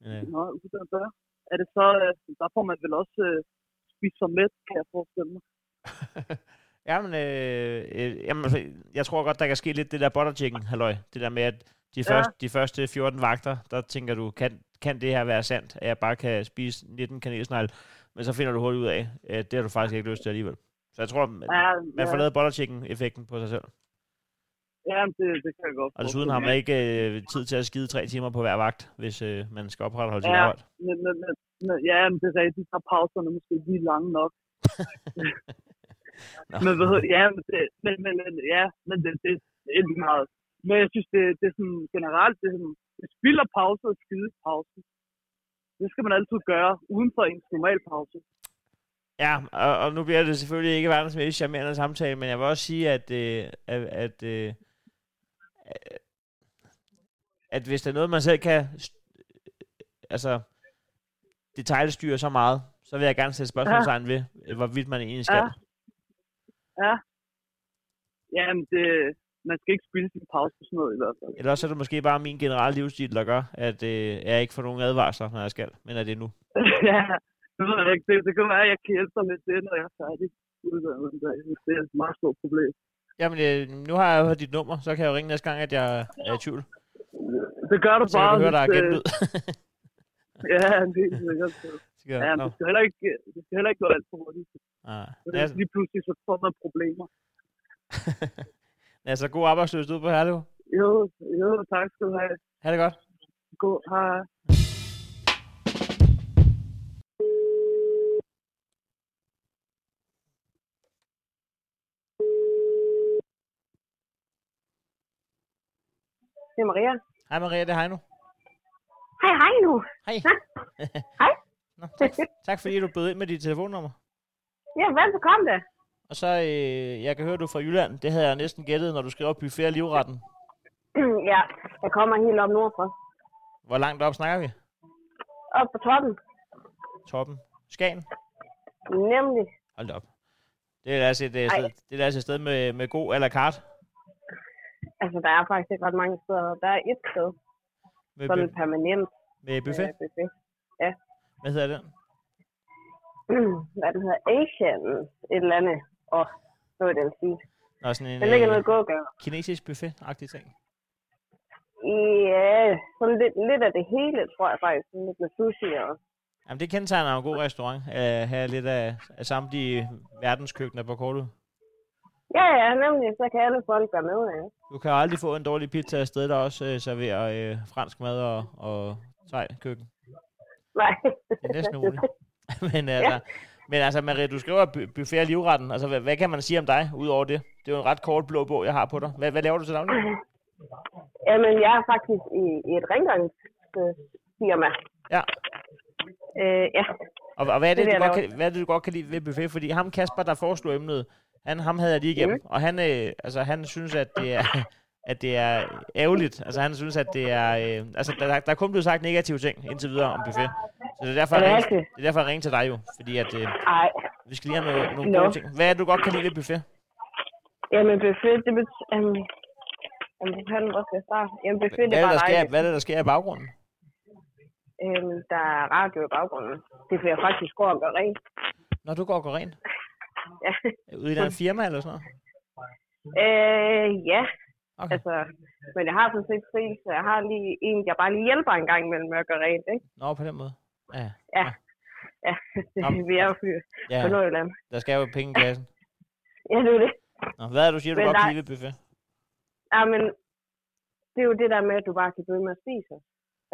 øh, Nå, uddannet der. Er det så, øh, der får man vel også øh, spise sig med, kan jeg forestille mig. jamen, øh, øh, jamen, altså, jeg tror godt, der kan ske lidt det der butter chicken, halløj. Det der med, at de, Ja. første, de første 14 vagter, der tænker du, kan, kan det her være sandt, at jeg bare kan spise 19 kanelsnegle? Men så finder du hurtigt ud af, at det har du faktisk ikke lyst til alligevel. Så jeg tror, man, Ja, man får lavet butter chicken-effekten på sig selv. ja det, det kan jeg godt Og desuden har man ikke øh, tid til at skide tre timer på hver vagt, hvis øh, man skal opretholde Ja. arbejde. Men, men, men, ja, men det er rigtigt, er pauserne måske lige lange nok. Men hvad hedder, ja, men, det, men, men, ja, men det, det, det er lige meget. Men jeg synes, det, det er sådan generelt, det, er sådan, det spilder pause og skide pause. Det skal man altid gøre, uden for ens normal pause. Ja, og, og nu bliver det selvfølgelig ikke verdens mest charmerende samtale, men jeg vil også sige, at, øh, at, at, øh, at hvis der er noget, man selv kan altså, detaljstyre så meget, så vil jeg gerne sætte spørgsmålstegn ved, øh, hvorvidt man egentlig skal. Ja. Ja. Jamen, det, man skal ikke spille sin pause på sådan noget i hvert fald. Eller også er det måske bare min generelle livsstil, der gør, at øh, jeg ikke får nogen advarsler, når jeg skal, men er det nu. ja, det ved jeg ikke. Det, det kan være, at jeg kan dig med det, når jeg er færdig. uddannet. Jeg synes, Det er et meget stort problem. Jamen, øh, nu har jeg hørt dit nummer, så kan jeg jo ringe næste gang, at jeg er i tvivl. Det gør du Så kan bare. du høre, der er øh, genlyd. Ja, det er sikkert. Ja, men Nå. det skal heller ikke, det skal heller ikke gå alt for hurtigt. Ah. Så Nas, lige pludselig så får man problemer. altså, god arbejdsløs ude på Herlev. Jo, jo, tak skal du have. Ha' det godt. God, hej. Det er Maria. Hej Maria, det er Heino. Hej, nu. Hej. Hej. Nå, tak, tak fordi du bød ind med dit telefonnummer. Ja, velbekomme da. Og så, øh, jeg kan høre, du er fra Jylland. Det havde jeg næsten gættet, når du skriver buffet af livretten. ja, jeg kommer helt op nordfra. Hvor langt op snakker vi? Op på toppen. Toppen. Skagen? Nemlig. Hold da op. Det er altså et, øh, sted, det er altså et sted med, med god à la carte. Altså, der er faktisk ikke ret mange steder. Der er et sted, Med, sådan bu- permanent med buffet. øh, buffet. Hvad hedder den? Hvad den hedder? Asian et eller andet. Og så vil den sige. Nå, sådan en Den ligger øh, noget gågør. kinesisk buffet-agtig ting. Ja, sådan lidt, lidt af det hele, tror jeg faktisk. Sådan Lidt med sushi og... Jamen, det kendetegner en god restaurant. At have lidt af, af samtlige verdenskøkkener på kortet. Ja, ja, nemlig. Så kan alle folk være med, ja. Du kan aldrig få en dårlig pizza af sted, der også øh, serverer øh, fransk mad og, og thai køkken. Nej. Det er næsten umuligt. men altså, men altså, Maria, du skriver bu- buffet af livretten. Altså, hvad, hvad, kan man sige om dig, udover det? Det er jo en ret kort blå bog, jeg har på dig. Hvad, hvad laver du til daglig? Jamen, jeg er faktisk i, i et rengøringsfirma. Ja. Øh, ja. Og, og hvad, er det, Det du godt kan, hvad er det, du godt kan lide ved buffet? Fordi ham Kasper, der foreslog emnet, han, ham havde jeg lige igennem, og han, øh, altså, han synes, at det er, at det er ærgerligt. Altså, han synes, at det er... Øh, altså, der, der er kun blevet sagt negative ting indtil videre om buffet. Så det er derfor, Er det jeg, ringer, rigtigt? det er derfor, jeg ringer til dig jo. Fordi at, øh, Ej. vi skal lige have nogle, nogle Nå. gode ting. Hvad er det, du godt kan lide ved buffet? Jamen, buffet, det betyder... Um, jamen, hvor skal jeg starte? Jamen, buffet, Hvad det er det, der bare sker, hvad er det, der sker i baggrunden? Øhm, der er radio i baggrunden. Det er jeg faktisk går og gør rent. Når du går og går rent? Ja. Ude i et firma eller sådan noget? øh, ja, Okay. altså... Men jeg har sådan set fri, så jeg har lige en, jeg bare lige hjælper en gang imellem med at gøre rent, ikke? Nå, på den måde. Ja, Ja. Ja, Nå, vi er jo fyr ja. på Nordjylland. der skal jo penge i kassen. Ja, det er det. Nå, hvad er du siger, du Men godt kan lide ved buffet? Ja, men det er jo det der med, at du bare kan blive med at spise.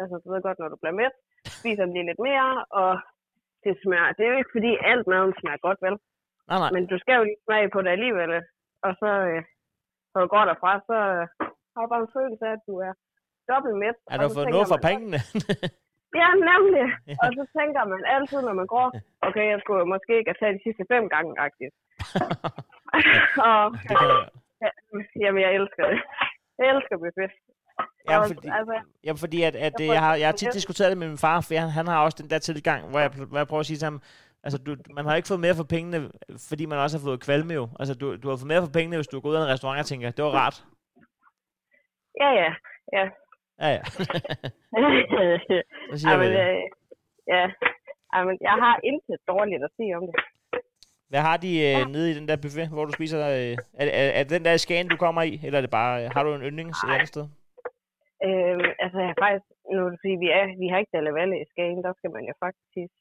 Altså, du ved godt, når du bliver mæt, spiser du lige lidt mere, og det smager. Det er jo ikke, fordi alt maden smager godt, vel? Nej, nej. Men du skal jo lige smage på det alligevel. Og så, øh, når du går derfra, så øh, har du bare en følelse af, at du er dobbelt mæt. Er du fået noget for man- pengene? Ja, nemlig. Ja. Og så tænker man altid, når man går, okay, jeg skulle måske ikke have taget de sidste fem gange, agtigt. og, det kan jeg. ja, jamen, jeg elsker det. Jeg elsker buffet. Ja, fordi, altså, ja, fordi at, at Jeg har, jeg har tit diskuteret det med min far, for han, han har også den der tilgang, hvor jeg, hvor jeg prøver at sige til ham, altså du, man har ikke fået mere for pengene, fordi man også har fået kvalme jo. Altså du, du har fået mere for pengene, hvis du går ud af en restaurant og tænker, det var rart. ja, ja. Ja. Ja, ja. Så siger Ej, vi men, det. øh, ja. Ej, men jeg har intet dårligt at sige om det. Hvad har de øh, nede i den der buffet, hvor du spiser? Øh, er, er, er den der Skagen, du kommer i? Eller er det bare, øh, har du en yndlings et andet sted? Øh, altså, jeg har faktisk, nu er fordi, vi, er, vi har ikke Dalle Valle i Skagen, der skal man jo faktisk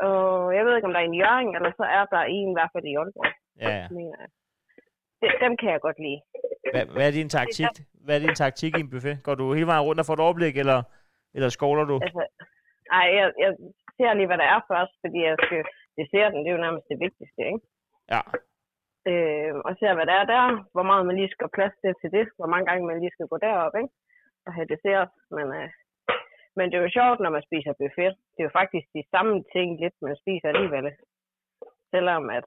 og jeg ved ikke, om der er en Jørgen, eller så er der en i hvert fald i Aalborg, Ja, ja. mener jeg. Det, dem kan jeg godt lide. Hvad, hvad er din taktik? Hvad er din taktik i en buffet? Går du hele vejen rundt og får et overblik, eller, eller skovler du? Altså, ej, jeg, jeg ser lige, hvad der er først, fordi jeg skal, desserten, det er jo nærmest det vigtigste, ikke? Ja. Øh, og ser, hvad der er der, hvor meget man lige skal plads til til det, hvor mange gange man lige skal gå derop, ikke? Og have dessert, men, øh, men det er jo sjovt, når man spiser buffet. Det er jo faktisk de samme ting lidt, man spiser alligevel. Selvom at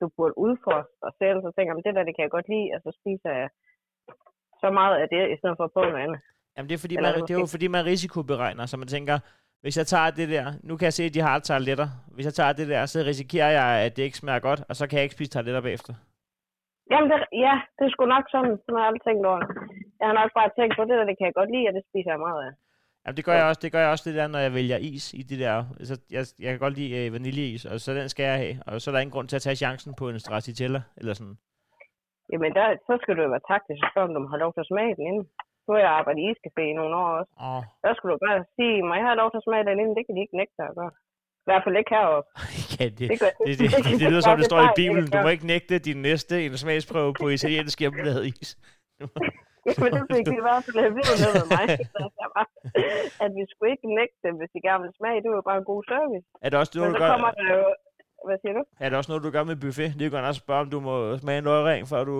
du burde udforske dig selv, så tænker man, det der, det kan jeg godt lide, og så spiser jeg så meget af det, i stedet for på noget andet. Jamen det er, fordi Eller man, det er jo fordi, man risikoberegner, så man tænker, hvis jeg tager det der, nu kan jeg se, at de har tarteletter. Hvis jeg tager det der, så risikerer jeg, at det ikke smager godt, og så kan jeg ikke spise tarteletter bagefter. Jamen, det, ja, det er sgu nok sådan, som jeg har aldrig tænkt over. Jeg har nok bare tænkt på det, der det kan jeg godt lide, og det spiser jeg meget af. Jamen det gør jeg også, det gør jeg også det der, når jeg vælger is i det der. Så jeg, jeg kan godt lide øh, vaniljeis, og så den skal jeg have. Og så er der ingen grund til at tage chancen på en stracciatella, eller sådan. Jamen, der, så skal du jo være taktisk, så om du have lov til at smage den inden. Nu har jeg arbejdet i iscafé i nogle år også. Åh, Der skulle du bare sige, må jeg have lov til at smage den inden? Det kan de ikke nægte at gøre. I hvert fald ikke heroppe. ja, det, Det, gør, det, det, det, det lyder som, det står i Bibelen. Du må ikke nægte din næste en smagsprøve på italiensk hjemmelavet is. Men det fik vi i hvert fald at vide med med mig. Så jeg var, at vi skulle ikke nægte dem, hvis de gerne ville smage. Det var bare en god service. Er det også Men noget, så du gør, kommer der jo... Hvad siger du? er det også noget, du gør med buffet? Det kan også spørge, om du må smage en løgring, før du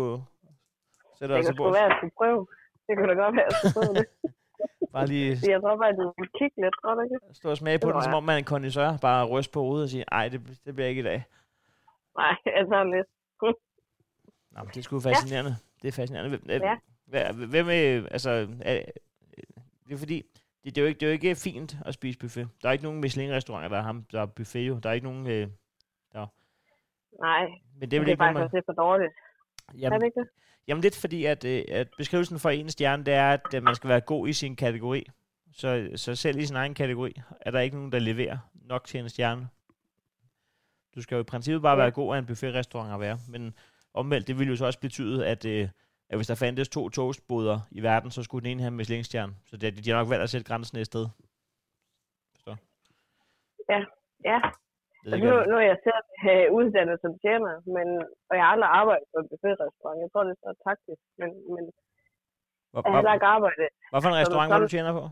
sætter Det dig kan til sgu bord. være, at jeg skulle prøve. Det kunne da godt være, at jeg skulle prøve det. Bare lige Så jeg tror bare, at du vil kigge lidt, tror du ikke? stå og smage på Det den, som om man er en kondisør. Bare ryste på hovedet og sige, ej, det, det bliver ikke i dag. Nej, jeg tager lidt. Nå, men det er sgu fascinerende. Det er fascinerende. Ja. Hvem er, altså, er, det er fordi, det, det, er jo ikke, det er jo ikke fint at spise buffet. Der er ikke nogen Michelin-restauranter, der har, ham- der er buffet jo. Der er ikke nogen, øh, Nej, men det er er, det er ikke faktisk man... også lidt for dårligt. Er Jamen, det ikke det? jamen lidt fordi, at, øh, at beskrivelsen for en stjerne, det er, at øh, man skal være god i sin kategori. Så, så selv i sin egen kategori, er der ikke nogen, der leverer nok til en stjerne. Du skal jo i princippet bare Ja. være god af en buffetrestaurant at være. Men omvendt, det ville jo så også betyde, at, øh, at hvis der fandtes to toastboder i verden, så skulle den ene have Michelin-stjerne. Så det, de har nok valgt at sætte grænsen et sted. Forstår? Ja, ja. Ved Altså, nu, nu er jeg selv øh, uddannet som tjener, men, og jeg har aldrig arbejdet på en buffetrestaurant. Jeg tror, det er så taktisk, men, men hvor, jeg har heller ikke arbejdet. hvad for en restaurant var du tjener på?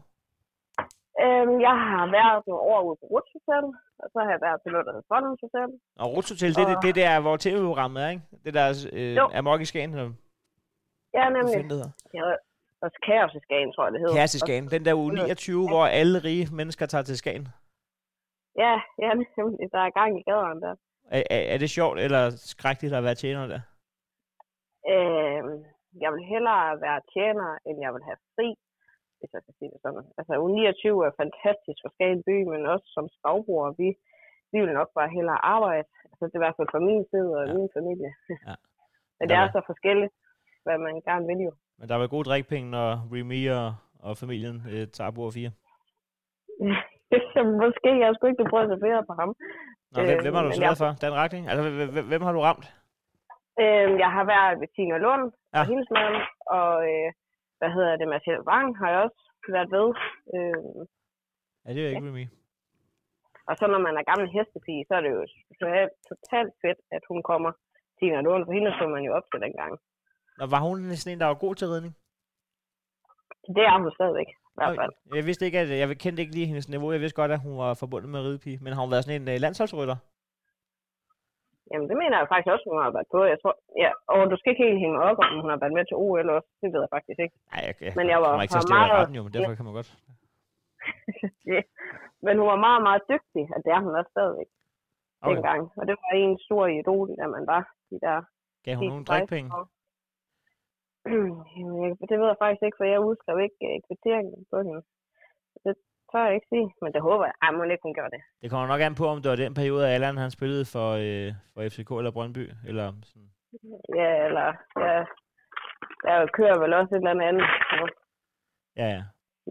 Øhm, jeg har været nogle år ude på Ruts Hotel, og så har jeg været til noget, der hedder Fondens Hotel. Og Ruts Hotel, det, det, Og- det der, hvor tv-programmet er, ikke? Det der øh, Jo. Amok i Skagen, eller Ja, nemlig. havde også Kaos i Skagen, tror jeg, det hedder. Kæreste i Skagen. Den der uge Ja. 29, hvor alle rige mennesker tager til Skagen. Ja, ja, nemlig. Der er gang i gaderne der. Er, er, er det sjovt eller skrækkeligt at være tjener der? Øhm, jeg vil hellere være tjener, end jeg vil have fri, hvis jeg skal sige det sådan. Altså, uge 29 er fantastisk for Skagen by, men også som skovbrugere, vi, vi vil nok bare hellere arbejde. Altså, det er i hvert fald fra min side og Ja. ja. min familie. Ja. men det er så forskelligt, hvad man gerne vil jo. Men der er vel gode drikpenge, når Remy og, og familien øh, tager bord 4. Måske, jeg skulle ikke prøve at servere på ham. Nå, hvem, Øh, hvem har du men serveret jeg- for? Den retning? Altså, hvem, hvem- har du ramt? Øhm, jeg har været ved Tina Lund Ja. og hendes mand, og øh, hvad hedder det, Marcel Wang har jeg også været ved. Øhm, Ja, det er ikke Remy. og så når man er gammel hestepige, så er det jo totalt, totalt fedt, at hun kommer. Tina Lund, for hende så man jo op til dengang. Nå, var hun sådan en, der var god til ridning? Det er hun stadigvæk, i hvert fald. Jeg vidste ikke, at jeg kendte ikke lige hendes niveau. Jeg vidste godt, at hun var forbundet med ridepige. Men har hun været sådan en uh, landsholdsrytter? Jamen, det mener jeg faktisk også, hun har været på. Jeg tror, ja, og du skal ikke helt hænge op, om hun har været med til OL også. Det ved jeg faktisk ikke. Nej, jeg, jeg, Men jeg var- ikke at stille meget- retten jo, men derfor kan man godt. Men hun var meget, meget dygtig, og det er hun også stadigvæk Okay. dengang. Og det var en stor idol, da man var de der Gav hun nogle 16 drikpenge? år. Det ved jeg faktisk ikke, for jeg udskrev ikke uh, kvitteringen på hende. Det tør jeg ikke sige, men det håber jeg. Ej, må ikke hun gør det. Det kommer nok an på, om det var den periode, Allan han spillede for, øh, for FCK eller Brøndby. Eller sådan. Ja, eller ja, der kører vel også et eller andet andet. Ja, ja.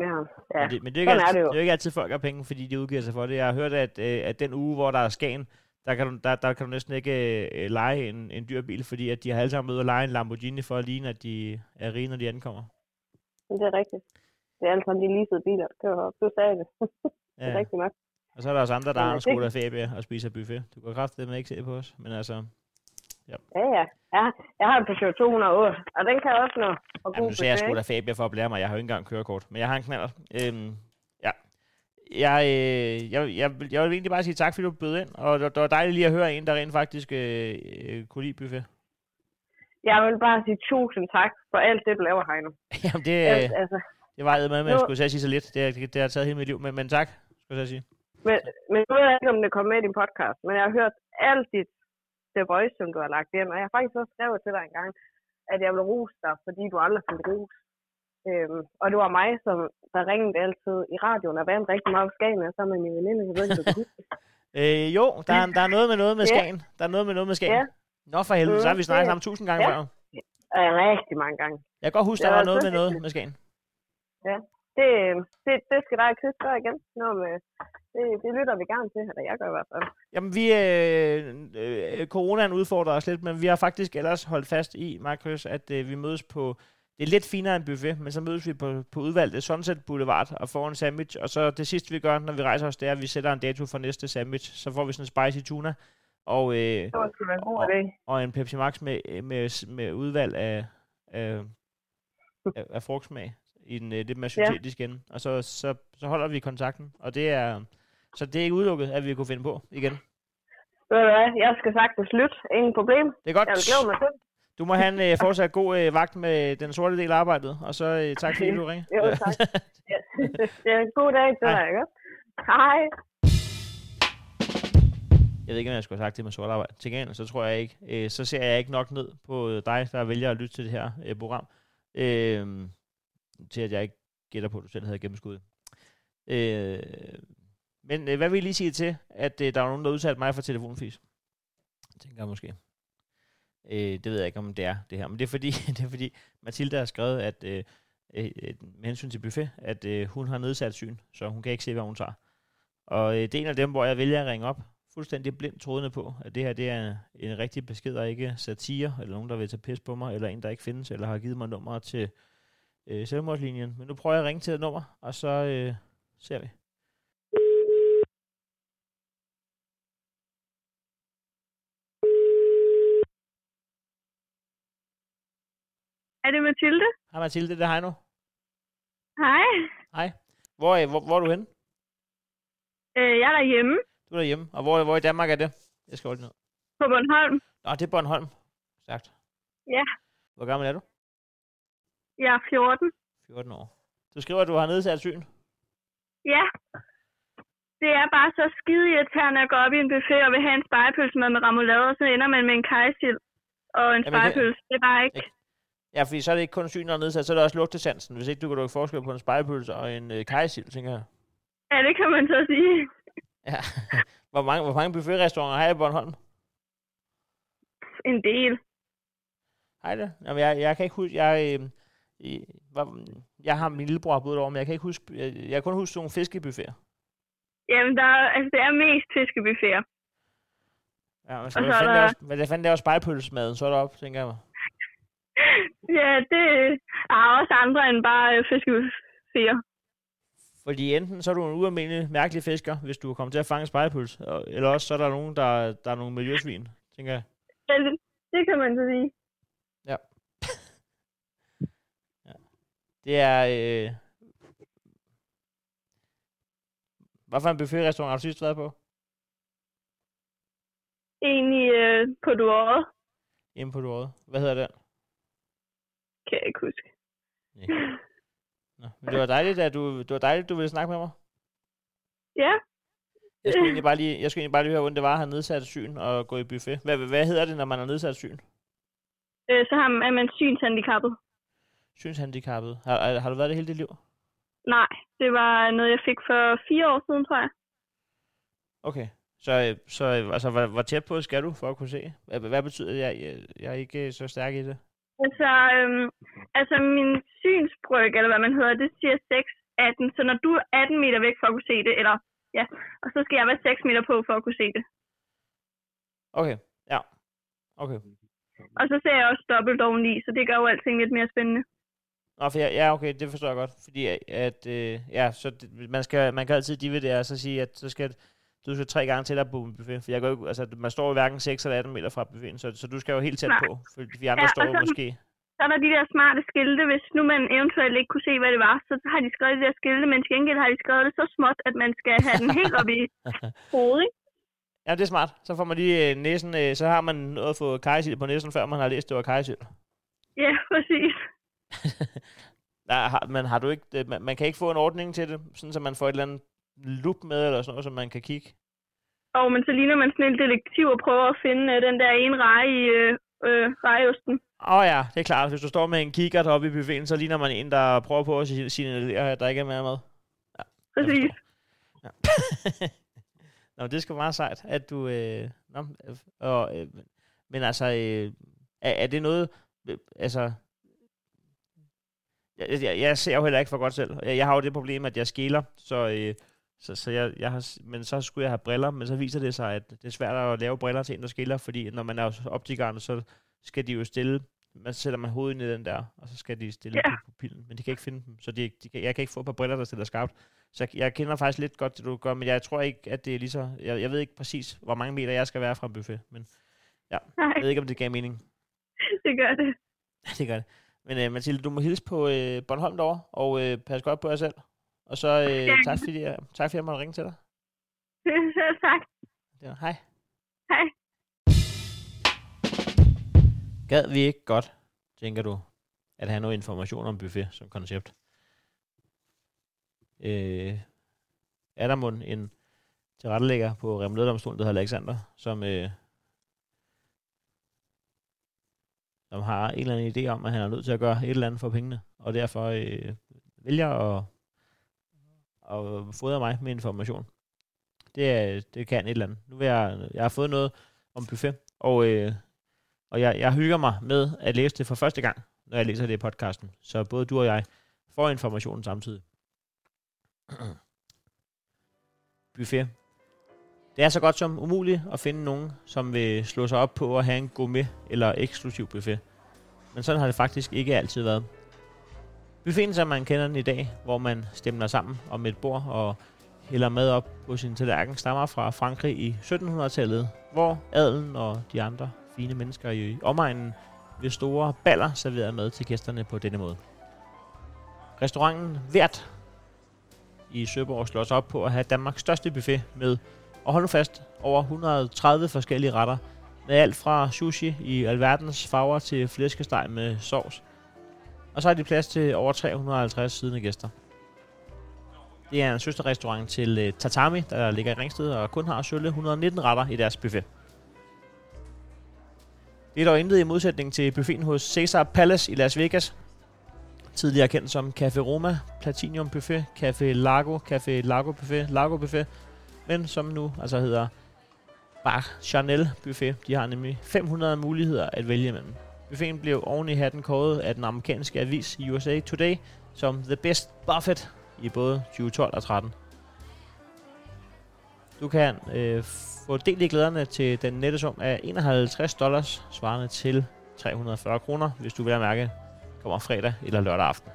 Ja, ja. Men, det, men det, er jo ikke er altid, det jo. det er jo ikke altid folk har penge, fordi de udgiver sig for det. Jeg har hørt, at, øh, at den uge, hvor der er Skagen, der kan du, der, der kan du næsten ikke øh, lege en, en dyr bil, fordi at de har alle sammen ude at lege en Lamborghini for at ligne, at de er rige, når de ankommer. det er rigtigt. Det er alle sammen de leasede biler, der kører op. Du sagde det. det er Ja. rigtigt nok. Og så er der også andre, der har en det- skole af Fabia og spiser buffet. Du kan kraftigt med ikke se på os, men altså... Ja, ja. ja jeg har en Peugeot 208, og den kan også nå. Og Jamen, god nu ser jeg sgu da Fabia for at blære mig. Jeg har jo ikke engang kørekort, men jeg har en knaller. Øhm, ja. Jeg, øh, jeg, jeg, vil- jeg vil egentlig bare sige tak, fordi du bød ind, og det, det var dejligt lige at høre en, der rent faktisk øh, øh, kunne lide buffet. Jeg vil bare sige tusind tak for alt det, du laver, Heino. Jamen, det, øh, altså, det var med, men jeg skulle sige så lidt. Det, det, det har taget hele mit liv, men, men tak, skulle jeg sige. men, men nu ved jeg ikke, om det kom med i din podcast, men jeg har hørt alt dit The Voice, som du har lagt ind, og jeg har faktisk også skrevet til dig en gang, at jeg vil rose dig, fordi du aldrig fik ros. Øhm, og det var mig, som der ringede altid i radioen og vandt rigtig meget Skagen, sammen med min veninde. Jeg ved ikke, om du. Øh, jo, der, er- der er noget med noget med Ja. Skagen. Der er noget med noget med Skagen. Ja. Nå for helvede, så har vi Mm, snakket sammen tusind gange Ja. før. Øh, rigtig mange gange. Jeg kan godt huske, der var var noget så med noget med Skagen. Det, det, det skal og Chris gøre igen. Når med, det, det lytter vi gerne til, eller jeg gør i hvert fald. Jamen, vi, øh, øh, coronaen udfordrer os lidt, men vi har faktisk ellers holdt fast i, Marcus, at øh, vi mødes på det er lidt finere end buffet, men så mødes vi på, på udvalgte Sunset Boulevard og får en sandwich, og så det sidste, vi gør, når vi rejser os, det er, at vi sætter en dato for næste sandwich. Så får vi sådan en spicy tuna, og, øh, idé. og en Pepsi Max med, med, med udvalg af, af, af, af frugtsmag i den øh, lidt mere syntetiske ende. Og så, så, så holder vi kontakten, og det er, så det er ikke udelukket, at vi kunne finde på igen. Ved du hvad, jeg skal sagtens lytte. Ingen problem. Det er godt. Jeg vil glæde mig til. Du må have en øh, fortsat god øh, vagt med den sorte del af arbejdet, og så øh, tak fordi du ringer. Jo, tak. Ja. Er en god dag til Hej. dig, ikke? Hej. Jeg ved ikke, om jeg skulle have sagt det med sort arbejde. Til gengæld, så tror jeg ikke, øh, så ser jeg ikke nok ned på dig, der vælger at lytte til det her øh, program, øh, til at jeg ikke gætter på, at du selv havde gennemskud. Øh, men øh, hvad vil I lige sige til, at øh, der var nogen, der udsatte mig for telefonfis? Tænker jeg måske. Øh, det ved jeg ikke, om det er det her. Men det er fordi, det er fordi Mathilde har skrevet, at øh, øh, øh, med hensyn til buffet, at øh, hun har nedsat syn, så hun kan ikke se, hvad hun tager. Og øh, det er en af dem, hvor jeg vælger at ringe op, fuldstændig blindt troende på, at det her det er en rigtig besked, og ikke satire, eller nogen, der vil tage pis på mig, eller en, der ikke findes, eller har givet mig nummer til øh, selvmordslinjen. Men nu prøver jeg at ringe til et nummer, og så øh, ser vi. Er det Mathilde? Hej Mathilde, det er Heino. Hej. Hej. Hvor, er- hvor, hvor er du henne? Øh, jeg er derhjemme Du er derhjemme. Og hvor, hvor i Danmark er det? Jeg skal holde ned. på Bornholm. Nå, det er Bornholm. Sagt. Ja. Hvor gammel er du? Jeg er 14. 14 år. Du skriver, at du har nedsat syn. Ja. Det er bare så skide irriterende at gå op i en buffet og vil have en spejepølsemad med remoulade, og så ender man med en kajsild og en Jamen, det- spejepølse. Det er bare ikke... Ja, fordi så er det ikke kun syn, der er nedsat, så er det også lugtesansen. Hvis ikke du kan lukke forskel på en spejepølse og en øh, kajsild, tænker jeg. Ja, det kan man så sige. Ja. hvor, mange, hvor mange buffetrestauranter har jeg i Bornholm? En del. Hej det. Jamen, jeg, jeg kan ikke huske, jeg, øh, i- hvor, jeg har min lillebror boet over, men jeg kan ikke huske, jeg, jeg kan kun huske nogle fiskebuffeter. Jamen, der, er- altså, det er mest fiskebuffeter. Ja, men så, Og så er fanden der- laver, hvad det fanden laver spejepølsemaden så deroppe, tænker jeg mig. Ja, det er også andre end bare øh. Fordi enten så er du en ualmindelig mærkelig fisker, hvis du kommer til at fange spejepøls, eller også så er der nogen, der, der er nogle miljøsvin, tænker jeg. Ja, det, det kan man så sige. Det er... Øh... Hvad for en buffetrestaurant har du sidst været på? Egentlig øh, på duåret, Inde på Duode. Hvad hedder den? Kan jeg ikke huske. Nej. Nå, men det var dejligt, at du, det var dejligt, du ville snakke med mig. Ja, Jeg skulle egentlig bare lige, jeg skulle egentlig bare lige høre, hvordan det var at have nedsat syn og gå i buffet. Hvad, hvad hedder det, når man har nedsat syn? øh, så har man, er man synshandicappet. Synshandicappet. Har, har- du været det hele dit liv? Nej, det var noget, jeg fik for fire år siden, tror jeg. Okay. Så, så altså, hvor, hvor tæt på skal du for at kunne se? Hvad, betyder det? Jeg, jeg, jeg er ikke så stærk i det. Altså, øhm, altså min synsbryg, eller hvad man hedder, det siger 6, 18. Så når du er 18 meter væk for at kunne se det, eller ja, og så skal jeg være 6 meter på for at kunne se det. Okay, ja. Okay. Og så ser jeg også dobbelt oveni, så det gør jo alting lidt mere spændende. Nå, for jeg, ja, okay, det forstår jeg godt. Fordi at, at øh, ja, så det, man, skal, man kan altid dividere og så sige, at så skal du skal tre gange tættere på buffet. For jeg går, ikke- altså, man står jo hverken 6 eller 18 meter fra buffeten, så, så du skal jo helt tæt på. For vi andre Ja, står jo så- måske... Så er der de der smarte skilte, hvis nu man eventuelt ikke kunne se, hvad det var, så har de skrevet de der skilte, men til gengæld har de skrevet det så småt, at man skal have den helt op i hovedet? Ja, det er smart. Så får man lige øh, næsen, øh, så har man noget at få kajsild på næsen, før man har læst, det var kajsild. Ja, præcis. Nej, har, men har du ikke, det, man, man kan ikke få en ordning til det, sådan så man får et eller andet lup med, eller sådan noget, så man kan kigge. Og men så ligner man sådan en detektiv og prøver at finde øh, den der ene reje i øh, øh, rejeosten. Åh oh, ja, det er klart. Hvis du står med en kikkert oppe i buffeten, så ligner man en, der prøver på at si- signalere, at der ikke er mere mad. Ja, Præcis. Ja. Nå, det er sgu meget sejt, at du... Øh, nå, og, øh, men altså, øh, er, er det noget... Øh, altså... Jeg, jeg, jeg ser jo heller ikke for godt selv. Jeg, jeg har jo det problem, at jeg skiller, så... Øh, så, så jeg, jeg har, men så skulle jeg have briller, men så viser det sig, at det er svært at lave briller til en, der skiller, fordi når man er optikeren, så skal de jo stille man sætter man hovedet ind i den der, og så skal de stille Ja. ja. på pillen, men de kan ikke finde dem, så de, de kan, jeg kan ikke få et par briller, der stiller skarpt. Så jeg, jeg kender faktisk lidt godt det, du gør, men jeg tror ikke, at det er lige så... Jeg, jeg ved ikke præcis, hvor mange meter jeg skal være fra en buffet, men Nej, jeg ved ikke, om det gav mening. det gør det. det gør det. Men uh, Mathilde, du må hilse på uh, Bornholm derovre, og uh, pas godt på jer selv. Og så uh, tak, fordi jeg, tak, fordi jeg måtte ringe til dig. Tak. Ja, hej. Hej. Gad vi ikke godt, tænker du, at have noget information om buffet som koncept? Øh, er der mon en tilrettelægger på Remlederdomstolen, der hedder Alexander, som, øh, som har en eller anden idé om, at han er nødt til at gøre et eller andet for pengene, og derfor øh, vælger at, og fodre mig med information. Det, det kan et eller andet. Nu vil jeg, jeg har fået noget om buffet, og, øh, og jeg, jeg hygger mig med at læse det for første gang, når jeg læser det i podcasten. Så både du og jeg får informationen samtidig. buffet. Det er så godt som umuligt at finde nogen, som vil slå sig op på at have en gourmet eller eksklusiv buffet. Men sådan har det faktisk ikke altid været. Buffeten, som man kender den i dag, hvor man stemmer sammen om et bord og hælder mad op på sin tallerken, stammer fra Frankrig i 1700-tallet, hvor adelen og de andre fine mennesker i omegnen ved store baller serverede mad til gæsterne på denne måde. Restauranten Vært i Søborg slår sig op på at have Danmarks største buffet med, og hold nu fast, over 130 forskellige retter, med alt fra sushi i alverdens farver til flæskesteg med sovs. Og så har de plads til over 350 siddende gæster. Det er en søsterrestaurant til uh, Tatami, der ligger i Ringsted og kun har sølle 119 retter i deres buffet. Det er dog intet i modsætning til buffeten hos Caesar Palace i Las Vegas. Tidligere kendt som Café Roma, Platinum Buffet, Café Lago, Café Lago Buffet, Lago Buffet, men som nu altså hedder Bar Chanel Buffet. De har nemlig 500 muligheder at vælge imellem. Buffeten blev oven i hatten kåret af den amerikanske avis USA Today som The Best Buffet i både 2012 og 13. Du kan øh, få del i glæderne til den nette sum af 51 dollars, svarende til 340 kroner, hvis du vil have mærke, kommer fredag eller lørdag aften.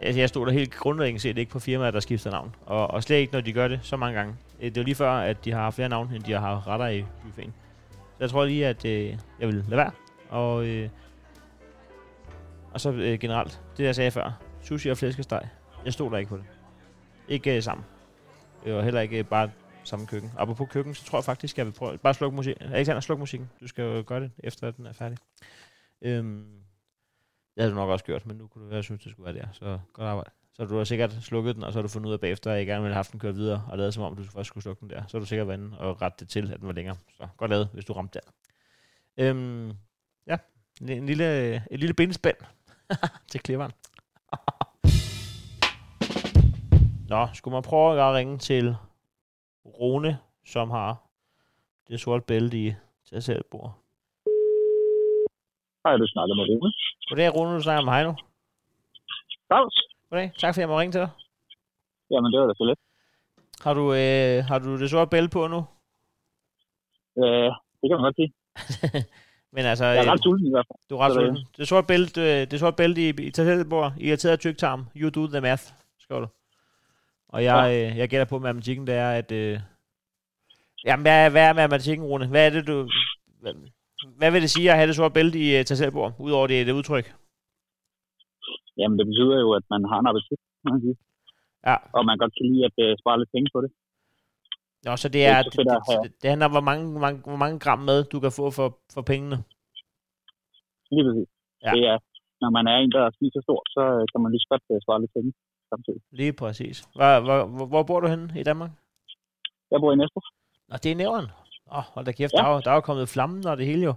Altså, jeg stod der helt grundlæggende set ikke på firmaer, der skifter navn. Og, og slet ikke, når de gør det så mange gange. Øh, det er jo lige før, at de har flere navne, end de har retter i buffeten. Jeg tror lige, at øh, jeg vil lade være. Og, øh, og så øh, generelt, det jeg sagde før. Sushi og flæskesteg. Jeg stod der ikke på det. Ikke øh, sammen. Øh, og var heller ikke øh, bare samme køkken. Og på køkken, så tror jeg faktisk, jeg vil prøve... Bare sluk musik. Alexander, sluk musikken. Du skal jo gøre det, efter at den er færdig. Øhm, det havde du nok også gjort, men nu kunne du være, synes, det skulle være der. Så godt arbejde. Så du har sikkert slukket den, og så har du fundet ud af bagefter, at jeg gerne ville have haft den kørt videre, og lavet som om, du først skulle slukke den der. Så har du sikkert været inde og rette det til, at den var længere. Så godt lavet, hvis du ramte der. Øhm, ja, en lille, en lille bindespænd til kliveren. Nå, skulle man prøve at ringe til Rune, som har det sorte bælte i til selv bord. Hej, du snakker med Rune. Goddag, Rune, du snakker med Heino. Claus? Goddag, tak fordi jeg må ringe til dig. Jamen, det var da så let. Har du, øh, har du det sorte bælte på nu? Øh, det kan man godt sige. Men altså, Jeg er øh, ret sulten i hvert fald. du er ret sulten. Det sorte bælte, øh, det sorte bælte i, i tagselbord, irriteret tyktarm. You do the math, skriver du. Og jeg, øh, jeg gætter på at matematikken, det er, at... Øh, jamen, hvad, er- hvad er matematikken, Rune? Hvad er det, du... Hvad, hvad vil det sige at have det sorte bælte i uh, tagselbord, udover det, det udtryk? Jamen, det betyder jo, at man har en appetit, kan man sige. Ja. Og man godt kan lide at uh, spare lidt penge på det. Nå, så det er er, det, at det, det, det handler om, hvor mange, hvor, mange, hvor mange gram mad, du kan få for, for pengene. Lige præcis. Ja. Det er, når man er en, der spiser stort, så øh, kan man lige så godt uh, spare lidt penge samtidig. Lige præcis. Hvor, hvor, hvor, bor du henne i Danmark? Jeg bor i Næstrup. Nå, det er nævren. Åh, oh, hold da kæft, Ja. der, er, der er jo kommet flammen og det hele jo.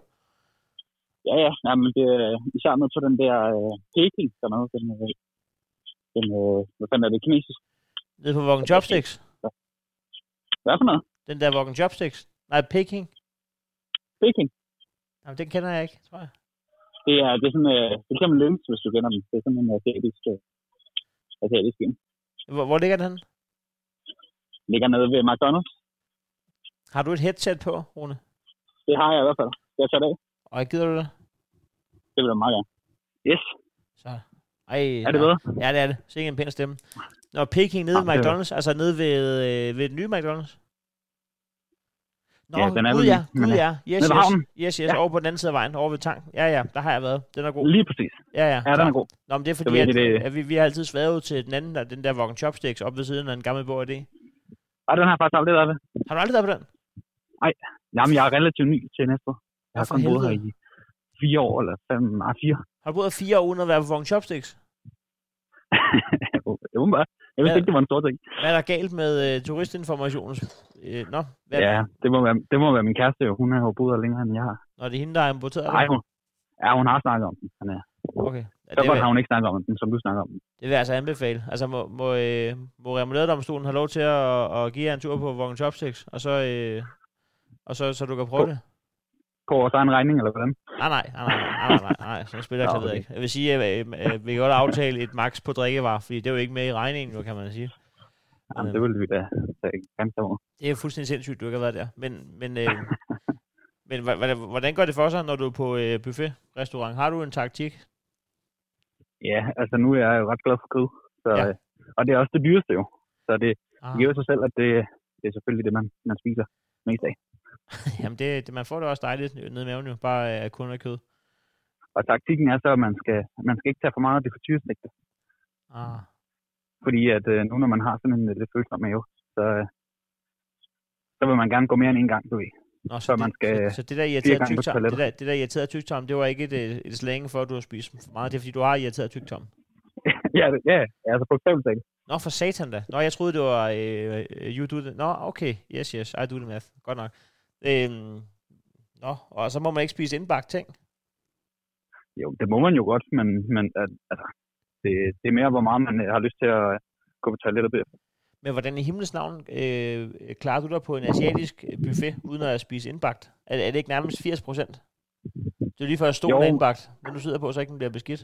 Ja, ja. Jamen, det er især med på den der uh, Peking, der er den, uh, den uh, hvad fanden er det, kinesisk? Nede på Walking Chopsticks. Hvad for noget? Den der Walking Chopsticks. Nej, Peking. Peking. Jamen, den kender jeg ikke, tror jeg. Det er, det er sådan, uh, det kan man lynx, hvis du kender dem. Det er sådan en asiatisk, uh, asiatisk film. Hvor, hvor ligger den henne? Ligger nede ved McDonald's. Har du et headset på, Rune? Det har jeg i hvert fald. Jeg tage det af? Og gider du det? Det vil jeg meget gerne. Yes. Så. Ej, Er det bedre? Ja, det er det. Sikke en pæn stemme. Nå, Peking nede Ah, ved det McDonald's, altså nede ved, øh, ved den nye McDonald's. Nå, Ja, den er gud ja, gud ja. Yes, yes, yes, yes, Ja. over på den anden side af vejen, over ved tanken. Ja, ja, der har jeg været. Den er god. Lige præcis. Ja, ja. Ja, den er god. Nå, men det er fordi, at, det- at vi, vi har altid svævet til den anden, der, den der Walking Chopsticks, op ved siden af en gammel af det. Ej, den har jeg faktisk aldrig været ved. Har du aldrig været på den? Jamen, jeg er relativt ny til næste år. Jeg har for kun boet her i fire år, eller fem, nej, fire. Har du boet fire år uden at være på Walking Chopsticks? bare. Jeg vidste Ja. ikke, det var en stor ting. Hvad er der galt med uh, turistinformationen? Uh, nå, hvad, Ja, det må, være, det må være min kæreste, jo. Hun har jo boet her længere, end jeg har. Når det er hende, der er importeret Nej, hun, ja, hun har snakket om den. Men, ja. Okay. Ja, det, godt har hun ikke snakket om den, som du snakker om den. det vil jeg altså anbefale. Altså, må, må, øh, må Remouladedomstolen have lov til at, at give jer en tur på Walking Chopsticks, og så, øh, og så, så du kan prøve På- det? På vores egen regning, eller hvordan? Nej, nej, nej, nej, nej, nej, nej, sådan spiller jeg klaver okay. ikke. Jeg vil sige, at øh, øh, vi kan godt aftale et max på drikkevarer, fordi det er jo ikke med i regningen, jo, kan man sige. Jamen, det ville vi da ganske over. Det er fuldstændig sindssygt, du ikke har været der. Men, men, øh, men hvordan går det for sig, når du er på øh, buffet-restaurant? Har du en taktik? Ja, altså nu er jeg jo ret glad for kød. Så, Ja. ja. Og det er også det dyreste jo. Så det Ah. giver sig selv, at det, det er selvfølgelig det, man, man spiser mest af. Jamen, det, det, man får det også dejligt nede i maven jo, bare af kun af kød. Og taktikken er så, at man skal, man skal ikke tage for meget af det frityrestegte. Ah. Fordi at øh, nu, når man har sådan en øh, lidt følsom mave, så, øh, så vil man gerne gå mere end en gang, du ved. Nå, så, Så det, man skal så, så det der irriterede tyktarm, det der, det der irriterede tyktarm, det var ikke et, øh, et slange for, at du har spist for meget. Det er, fordi du har irriteret tyktarm. ja, det, ja, altså på talt. Nå, for satan da. Nå, jeg troede, det var øh, øh, you do it. Nå, okay. Yes, yes. I do the math. Godt nok. Øhm, nå, og så må man ikke spise indbagt ting. Jo, det må man jo godt, men, men at, altså, det, det er mere, hvor meget man øh, har lyst til at øh, gå på toilettet bagefter. Men hvordan i himlens navn øh, klarer du dig på en asiatisk buffet, uden at spise indbagt? Er, er det ikke nærmest 80 procent? Det er lige før stolen Jo. er indbagt, men du sidder på, så ikke den bliver beskidt.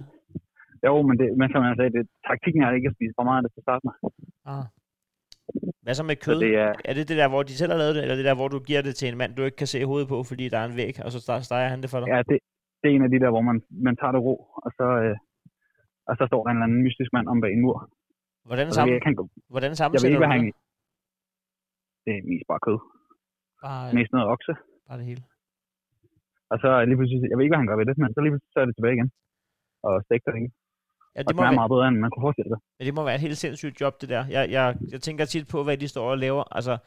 Jo, men, det, men som jeg sagde, det, taktikken er ikke at spise for meget af det til at starte med. Ah. Hvad så med Så kød? det er, Er det det der, hvor de selv har lavet det, eller det der, hvor du giver det til en mand, du ikke kan se hovedet på, fordi der er en væg, og så steger han det for dig? ja, det, det er en af de der, hvor man, man tager det ro, og så, øh, og så står der en eller anden mystisk mand om bag en mur. Hvordan, Og så sammen, jeg, kan, hvordan jeg ved sammensætter ikke, hvad han... det? Er mest bare kød. Bare, Mest noget okse. bare det hele. Og så lige pludselig, jeg ved ikke, hvad han gør ved det, men så lige pludselig så er det tilbage igen. Og stegt det ikke. Ja, det må, være, meget bedre, end man kunne forestille sig. men det må være et helt sindssygt job, det der. Jeg, jeg, jeg tænker tit på, hvad de står og laver. Altså,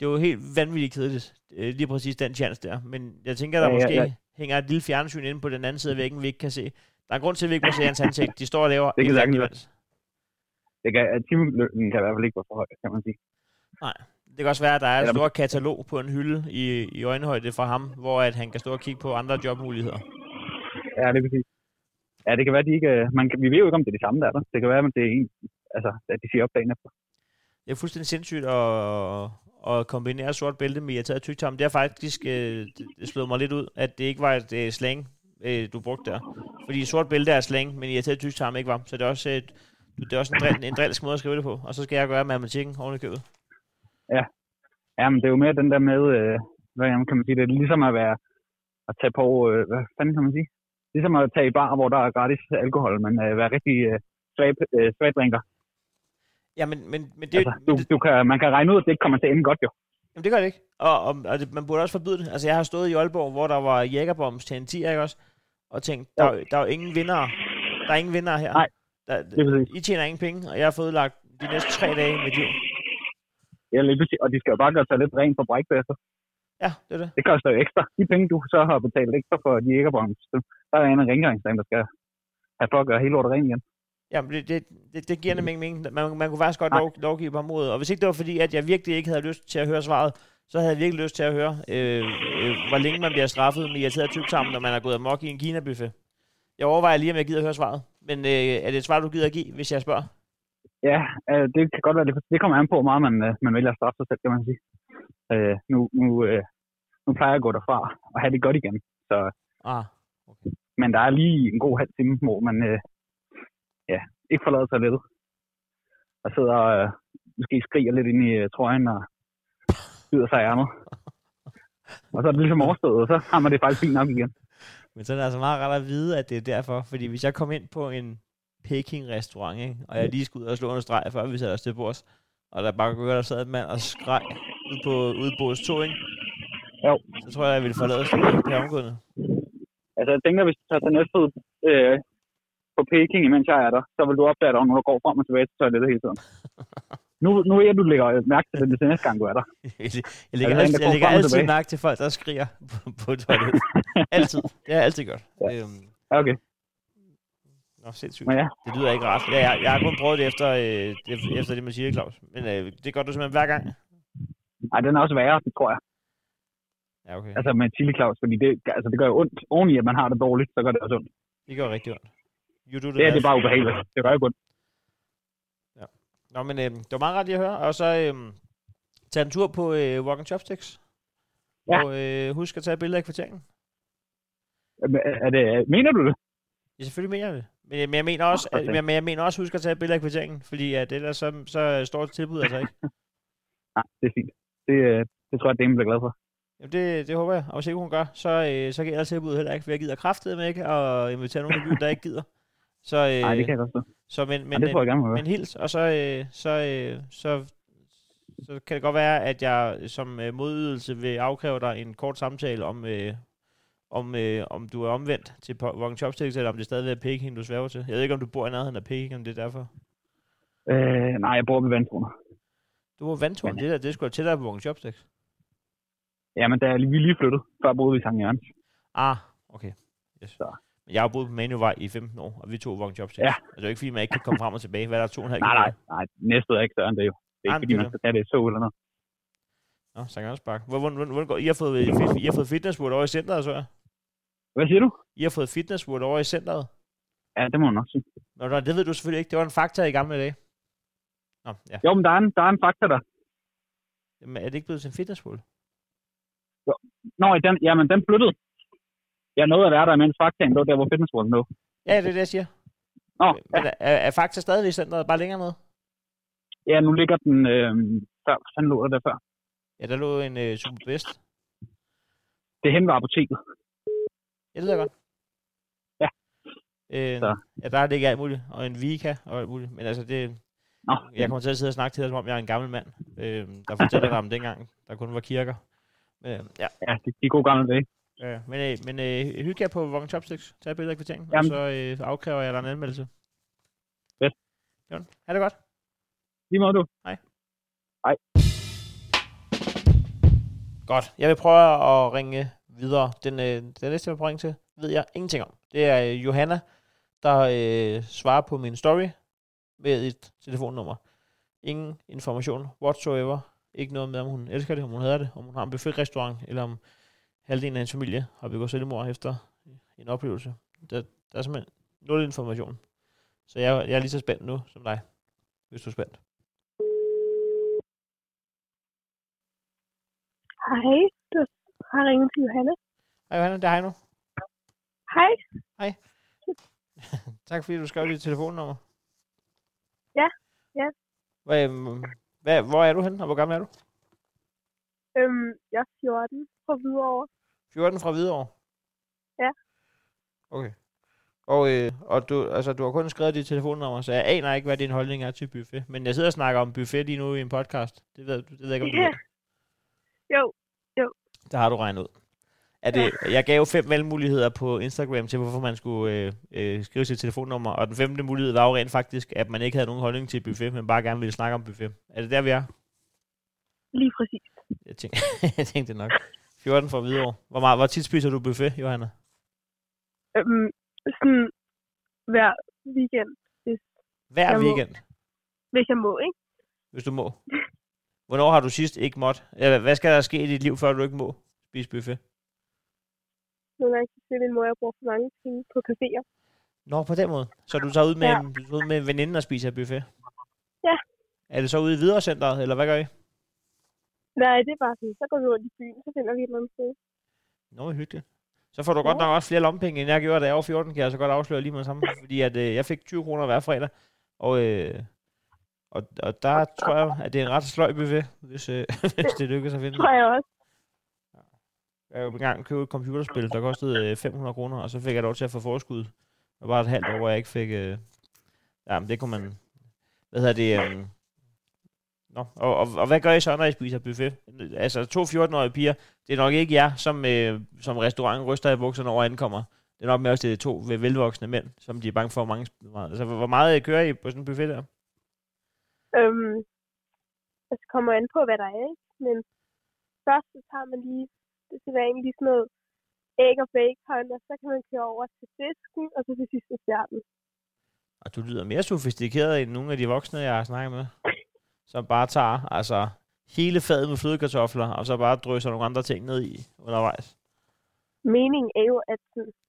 det er jo helt vanvittigt kedeligt, øh, lige præcis den chance der. Men jeg tænker, der Ja, ja, måske ja. hænger et lille fjernsyn inde på den anden side af væggen, vi ikke kan se. Der er en grund til, at vi ikke må se hans ansigt. De står og laver Det kan sagtens. Det kan, timelønnen kan i hvert fald ikke være for høj, kan man sige. Det kan også være, at der er et stort katalog på en hylde i, i øjenhøjde fra ham, hvor at han kan stå og kigge på andre jobmuligheder. Ja, det er præcis. Ja, det kan være, at de ikke... øh, Man kan, vi ved jo ikke, om det er de samme, der er der. Det kan være, at det er en, altså, at de siger op dagen efter. Det er fuldstændig sindssygt at, at kombinere sort bælte med irriteret tyktarm. Det har faktisk øh, det, det slået mig lidt ud, at det ikke var et øh, slang, øh, du brugte der. Fordi sort bælte er slang, men irriteret tyktarm ikke var. Så det er også, et, det er også en, drill, en drilsk måde at skrive det på. Og så skal jeg gøre matematikken oven i købet. Ja, men det er jo mere den der med... Øh, hvad kan man sige? Det er ligesom at være... At tage på... Øh, hvad fanden kan man sige? Ligesom at tage i bar, hvor der er gratis alkohol, men øh, være rigtig øh, svag, øh, svag drinker. Ja, men, men, men det, Altså, du, du kan, man kan regne ud, at det ikke kommer til at ende godt, jo. jamen, det gør det ikke. Og, og, og det, man burde også forbyde det. Altså, jeg har stået i Aalborg, hvor der var Jægerbombs til en 10, ikke også? Og tænkt, der, er jo- der er jo ingen vinder. Der er ingen vinder her. Nej, der, Det er. I tjener ingen penge, og jeg har fået lagt de næste tre dage mit liv. Ja, lige præcis. Og de skal jo bare gøre sig lidt rent for brækbæster. Ja, det er det. Det koster jo ekstra. De penge, du så har betalt ekstra for de ikke der er en af rengøringsdagen, der skal have for at gøre hele lortet rent igen. Jamen, det, det, det, det giver nemlig ingen mening. Man, man kunne faktisk godt lov, lovgive på området. Og hvis ikke det var fordi, at jeg virkelig ikke havde lyst til at høre svaret, så havde jeg virkelig lyst til at høre, øh, øh, hvor længe man bliver straffet med irriteret tyktarm, når man er gået amok i en Kina-buffet. Jeg overvejer lige, om jeg gider at høre svaret. Men øh, er det et svar, du gider at give, hvis jeg spørger? Ja, øh, det kan godt være, det, det kommer an på, hvor meget man, øh, man vælger at straffe sig selv, kan man sige. Øh, nu, nu, øh, nu plejer jeg at gå derfra og have det godt igen. Så, Ah, men der er lige en god halv time, hvor man øh, ja, ikke forlader toilettet. Og sidder og øh, måske skriger lidt ind i øh, trøjen og bider sig ærmet. Og så er det ligesom overstået, og så har man det faktisk fint nok igen. Men så er det altså meget rart at vide, at det er derfor. Fordi hvis jeg kom ind på en Peking-restaurant, ikke? og jeg lige skulle ud og slå en streg, før vi satte os til bords, og der bare kunne der sad en mand og skreg ud på ude på bords 2, ikke? Jo. Så tror jeg, jeg ville forlade stedet per omgående. Altså, jeg tænker, hvis du tager til Næstved øh, på Peking, imens jeg er der, så vil du opdage, at der er nogen, der går frem og tilbage til toilettet hele tiden. Nu, nu er du lægger mærke til det, til næste gang, du er der. Jeg lægger, en, altid, jeg lægger altid tilbage? mærke til folk, der skriger på, på toilettet. altid. Det jeg altid gjort. Ja. Øhm, okay. nå, sindssygt. Ja, Det lyder ikke rart. Ja, jeg, jeg har kun prøvet det efter, øh, efter det med Chili Claus. Men øh, det gør du simpelthen hver gang. Ej, den er også værre, det tror jeg. Ja, okay. Altså med chili Claus, fordi det, altså, det gør jo ondt. Oven i, at man har det dårligt, så gør det også ondt. Det gør rigtig ondt. You do Det er det er bare ubehageligt. Det gør jo ondt. Nå, men øh, det var meget rart at høre. Og så øh, tage en tur på øh, Walk and Chopsticks. Ja. Og øh, husk at tage billeder af kvarteringen. Er det, mener du det? Ja, selvfølgelig mener jeg det. Men, men, jeg mener også, Nå, at, men, jeg mener også, husk at tage billeder af kvarteringen. Fordi at ellers så, så står det tilbud altså ikke. Nej, det er fint. Det, øh, det tror jeg, Dame bliver glad for. Jamen det, det håber jeg. Og hvis ikke hun gør, så, øh, så gælder tilbuddet heller ikke. For jeg gider kraftedet med ikke at invitere nogen i byen, der ikke gider. Så, øh, Nej, det kan jeg godt forstå. så men, Men, men, det tror jeg gerne, må Men hils, og så, øh, så, øh, så, så kan det godt være, at jeg som øh, modydelse vil afkræve dig en kort samtale om, øh, om, øh, om du er omvendt til Walking Chopsticks, eller om det stadig er Peking, du sværger til. Jeg ved ikke, om du bor i nærheden af Peking, om det er derfor. Øh, nej, jeg bor ved vandtroner. Du bor i Vandtårn, det, der, det skulle tættere på Walking Chopsticks. Jamen, der er vi lige flyttet. Før boede vi i Sankt Jørgens. Ah, okay. Yes. Så. Men jeg har boet på Manuvej i 15 år, og vi to Walking Chopsticks. Ja. Altså, det er ikke, fordi man ikke kan komme frem og tilbage. Hvad er der? To og en halv Nej, nej, nej. Næstved er ikke større end det jo. Det er Nej, ikke, fordi det er man skal tage det i så eller noget. Nå, Sankt Jørgens Park. Hvor, hvor, hvor, hvor, går, I, har fået, I har fået fitnesswood over i centret, så jeg. Hvad siger du? I har fået fitnesswood over i centret. Ja, det må man nok sige. Nå, nå, det ved du selvfølgelig ikke. Det var en fakta i gamle dage. Nå, ja. Jo, men der er en, der er en fakta der. Jamen, er det ikke blevet til en fitnesspool? Nå, den, jamen, den flyttede. Jeg nåede at være der, mens faktaen lå der, hvor fitnessrollen lå. Ja, det er det, jeg siger. Nå, Men er, er fakta stadig i centret, bare længere ned? ja, nu ligger den øh, før. Han lå der, før. Ja, der lå en uh, Superbest. Det hen ved apoteket. Ja, det jeg godt. Ja. Øh, ja, der er det ikke alt muligt. Og en Vika og alt muligt. Men altså, det, Nå, jeg kommer til at sidde og snakke til dig, som om jeg er en gammel mand, øh, der fortæller dig om dengang, der kun var kirker. Øh, ja, ja, de, de gode gamle dage. ja, men, øh, men øh, hygge jer på Walking Chopsticks. Tag et billede af kvarteringen, og så øh, afkræver jeg dig en anmeldelse. Fedt. Jamen, ha' det godt. Lige måde du. Godt. Jeg vil prøve at ringe videre. Den, øh, den næste, jeg vil prøve at ringe til, ved jeg ingenting om. Det er øh, Johanna, der øh, svarer på min story med et telefonnummer. Ingen information whatsoever. Ikke noget med, om hun elsker det, om hun hader det, om hun har en buffetrestaurant, eller om halvdelen af hendes familie har begået selvmord efter en oplevelse. Der, der er simpelthen nul information. Så jeg, jeg er lige så spændt nu som dig, hvis du er spændt. Hej, du har ringet til Johanne. Hej Johanna, det er hej nu. Hej. Tak fordi du skrev dit telefonnummer. Ja, ja. Hvad, hvad, hvor er du henne, og hvor gammel er du? Øhm, jeg er 14 fra Hvidovre. 14 fra Hvidovre? Ja. Okay. Og, øh, og du, altså, du har kun skrevet dit telefonnummer, så jeg aner ikke, hvad din holdning er til buffet. Men jeg sidder og snakker om buffet lige nu i en podcast. Det ved, det ved jeg ikke, om du Ja. ved. Jo, Det har du regnet ud. Er det, jeg gav fem valgmuligheder på Instagram til, hvorfor man skulle øh, øh, skrive sit telefonnummer, og den femte mulighed var jo rent faktisk, at man ikke havde nogen holdning til buffet, men bare gerne ville snakke om buffet. Er det der, vi er? lige præcis. Jeg tænkte, jeg tænkte nok. 14 fra Hvidovre. Hvor, meget, hvor tit spiser du buffet, Johanna? Øhm, sådan hver weekend, Hver Jeg må. weekend, hvis jeg må, ikke? hvis du må. Hvornår har du sidst ikke måtte? Eller hvad skal der ske i dit liv, før du ikke må spise buffet? Nogle gange så siger min mor, at jeg bruger for mange penge på caféer. Nå, på den måde. Så du tager ud med, Ja. en, du tager ud med en veninde og spiser buffet? Ja. Er det så ude i Viderecenteret, eller hvad gør I? Nej, det er bare sådan, så går vi rundt i byen, så finder vi et eller andet sted. Nå, hyggeligt. Så får du godt Ja. nok også flere lommepenge, end jeg gjorde, da jeg var 14, kan jeg så godt afsløre lige med det samme. Fordi at, øh, jeg fik 20 kroner hver fredag. Og, øh, og, og der tror jeg, at det er en ret sløj buffet, hvis, øh, hvis det lykkes at finde. Tror jeg også jeg var engang købe et computerspil, der kostede øh, 500 kroner, og så fik jeg lov til at få forskud. Det var bare et halvt år, hvor jeg ikke fik... Øh, ja, men det kunne man... Hvad hedder det? Øh, Nå, og, og, og, hvad gør I så, når I spiser buffet? Altså, to 14-årige piger, det er nok ikke jer, som, øh, som restaurant ryster i bukserne over ankommer. Det er nok mere også det to velvoksne mænd, som de er bange for mange... Altså, hvor meget øh, kører I på sådan en buffet der? Øhm, altså, det kommer an på, hvad der er, ikke? Men først så tager man lige, det skal være egentlig sådan noget æg og bacon, og så kan man køre over til fisken, og så til sidst desserten. Og du lyder mere sofistikeret end nogle af de voksne, jeg har snakket med. Som bare tager altså hele fadet med flødekartofler, og så bare drysser nogle andre ting ned i undervejs. Meningen er jo, at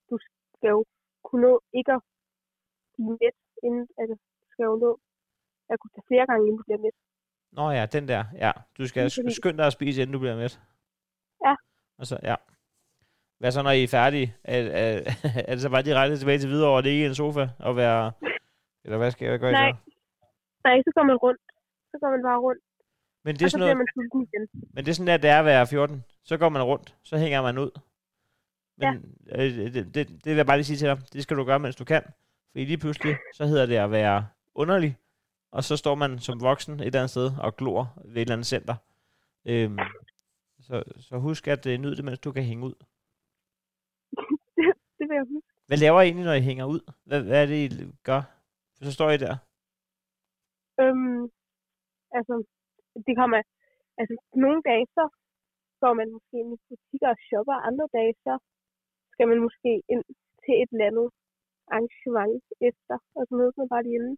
du skal jo kunne nå ikke at blive mæt, inden, altså, du skal jo nå at kunne tage flere gange, inden du bliver mæt. Nå ja, den der. Ja, du skal skynde dig at spise, inden du bliver mæt. Ja. Og så, ja. Hvad så, når I er færdige? Er, er, er det så bare direkte tilbage til videre, og det er ikke en sofa at være... Eller hvad skal jeg gøre Nej. så? Nej, så går man rundt. Så går man bare rundt, Men det og er så sådan noget, man sulten igen. men det er sådan der, det er at være 14. Så går man rundt, så hænger man ud. Men ja. øh, det, det, det vil jeg bare lige sige til dig. Det skal du gøre, mens du kan. For lige pludselig, så hedder det at være underlig. Og så står man som voksen et eller andet sted og glor ved et eller andet center. Øhm, så, så husk at øh, nyde det, mens du kan hænge ud. det, det vil jeg huske. Hvad laver I egentlig, når I hænger ud? Hvad, hvad er det, I gør? For så står I der. Øhm, altså, det kommer, altså, nogle dage, så går man måske ind i butikker og shopper, andre dage, så skal man måske ind til et eller andet arrangement efter, og så mødes man bare lige inde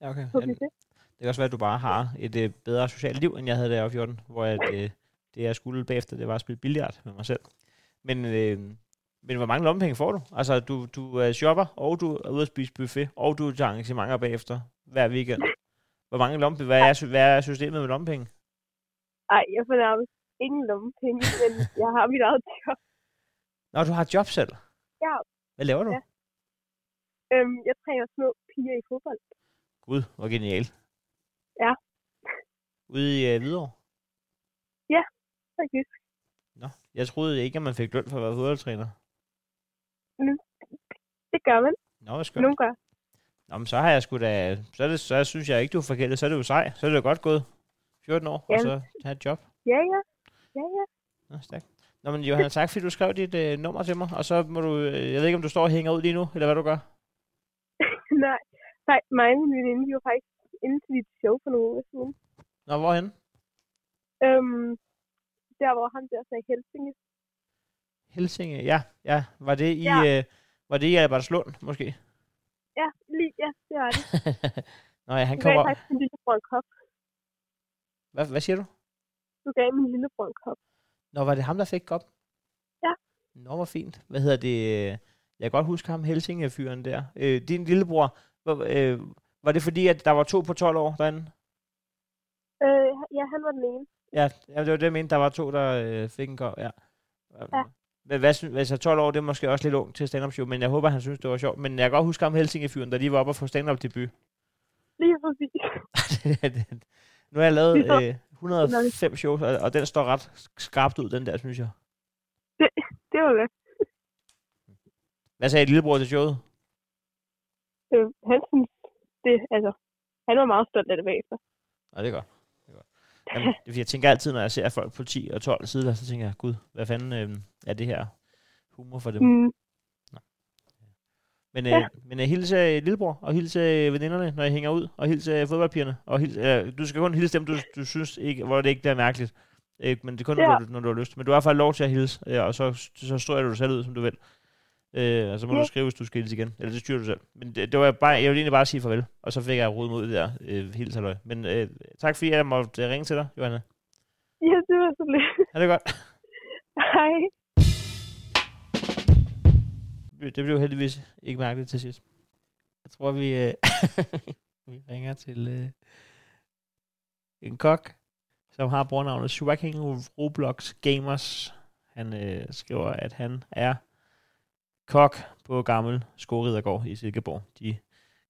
Ja, okay. på buffet. Det kan også være, at du bare har et øh, bedre socialt liv, end jeg havde da jeg var 14, hvor at, øh, det, jeg skulle bagefter, det var at spille billiard med mig selv. Men, øh, men hvor mange lommepenge får du? Altså, du, du er shopper, og du er ude at spise buffet, og du tager arrangementer bagefter hver weekend. Hvor mange lommepenge? Hvad er, hvad er systemet med lommepenge? Ej, jeg får nærmest ingen lommepenge, men jeg har mit eget job. Nå, du har et job selv. Ja, Hvad laver du? Ja. øhm, jeg træner små piger i fodbold. Gud, hvor genial. Ja. Ude i øh, Hvidovre? Faktisk. Nå, jeg troede ikke, at man fik løn for at være fodboldtræner. Det gør man. Nå, hvad skønt. Nogle gør. Nå, men så har jeg sgu da... Så, det, så synes jeg ikke, du er forkert. Så er det jo sej. Så er det jo godt gået. 14 år, og Jamen. så tage et job. Ja, ja. Ja, ja. Nå, stærkt. Nå, men Johanna, tak fordi du skrev dit øh, nummer til mig. Og så må du... Øh, jeg ved ikke, om du står og hænger ud lige nu, eller hvad du gør. Nej, nej, mig og min veninde, vi var faktisk inde til dit show for nogle uger siden. Nå, hvorhen? Øhm, der hvor han der sagde Helsinge. Helsinge, ja. Ja, var det i... Ja. Øh, var det i Albertslund, måske? Ja, lige, ja, det var det. Nå ja, han Du gav kommer... faktisk min lillebror en kop. Hvad, hvad siger du? Du gav min lillebror en kop. Nå, var det ham, der fik kop? Ja. Nå, hvor fint. Hvad hedder det? Jeg kan godt huske ham, Helsinge-fyren der. Øh, din lillebror, var, øh, var det fordi, at der var to på 12 år derinde? Øh, ja, han var den ene. Ja, ja det var det, jeg mente. Der var to, der øh, fik en kop. Ja. Ja. Men hvad, synes- altså 12 år, det er måske også lidt ung til stand-up show, men jeg håber, han synes, det var sjovt. Men jeg kan godt huske ham Helsinge-fyren, der lige var oppe og få stand-up debut. Lige præcis. nu har jeg lavet øh, 105 shows, og, og den står ret skarpt ud, den der, synes jeg. Det, det var det. Hvad sagde lillebror til showet? Øh, han synes, det, altså, han var meget stolt af det bagefter. Nej, det er godt. Det er godt. Jamen, jeg tænker altid, når jeg ser folk på 10 og 12 sider, så tænker jeg, gud, hvad fanden øh, er det her humor for dem? Mm, Men, øh, Ja. men øh, hilse øh, lillebror, og hilse øh, veninderne, når I hænger ud, og hilse øh, fodboldpigerne. Og hilse, øh, du skal kun hilse dem, du, du synes ikke, hvor det ikke bliver mærkeligt. Øh, men det er kun, Ja. når, du, når du har lyst. Men du har fald lov til at hilse, øh, og så, så står du dig selv ud, som du vil. Øh, og så må Ja. du skrive, hvis du skal hilse igen. Eller det styrer du selv. Men det, det var bare, jeg ville egentlig bare sige farvel. Og så fik jeg rodet mod det der øh, helt halløj. Men øh, tak fordi jeg måtte øh, ringe til dig, Johanna. ja, det var så lidt. Ha' det godt. Hej. Det blev heldigvis ikke mærkeligt til sidst. Jeg tror, vi, øh, vi ringer til øh, en kok, som har brugernavnet Swacking Roblox Gamers. Han øh, skriver, at han er kok på gammel skoridergård i Silkeborg. De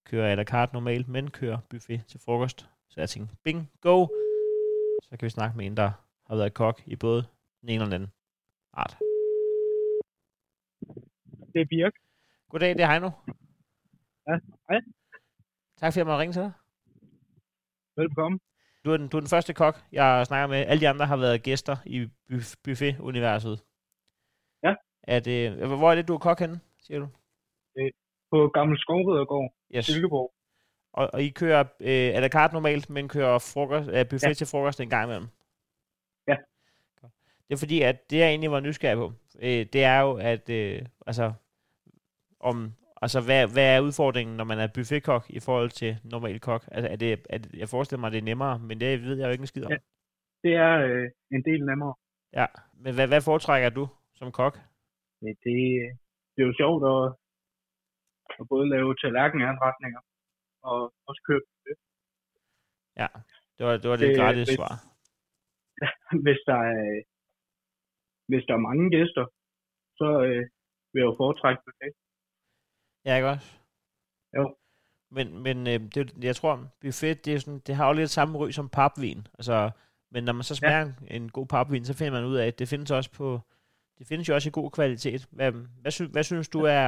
kører à la carte normalt, men kører buffet til frokost. Så jeg tænkte, bing, go! Så kan vi snakke med en, der har været kok i både den ene eller den anden art. Det er Birk. Goddag, det er Heino. Ja, hej. Tak fordi jeg måtte ringe til dig. Velkommen. Du er, den, du er den første kok, jeg snakker med. Alle de andre har været gæster i buf- buffet-universet. Er det, hvor er det, du er kok henne, siger du? På Gammel Skovridergård, Yes. Silkeborg. Og, og I kører øh, à la carte normalt, men kører frokost, øh, buffet. Ja. til frokost en gang imellem? Ja. Det er fordi, at det jeg egentlig var nysgerrig på, øh, det er jo, at øh, altså, om, altså hvad, hvad er udfordringen, når man er buffetkok i forhold til normal kok? Altså, er det, er det, jeg forestiller mig, at det er nemmere, men det ved jeg jo ikke en skid om. Ja. Det er øh, en del nemmere. Ja, men hvad, hvad foretrækker du som kok? Det, det, det er jo sjovt at, at både lave tallerkenanretninger og også købe det. Ja, det var det, var det, Det- gratis hvis- svar. Hvis der er, hvis der er mange gæster, så øh, vil jeg jo foretrække buffet. Ja, ikke også? Jo. Men, men øh, det, jeg tror, buffet, det, er sådan, det har jo lidt samme ry som papvin. Altså, men når man så smager ja. en god papvin, så finder man ud af, at det findes også på, det findes jo også i god kvalitet. Hvad, hvad, sy, hvad synes du er,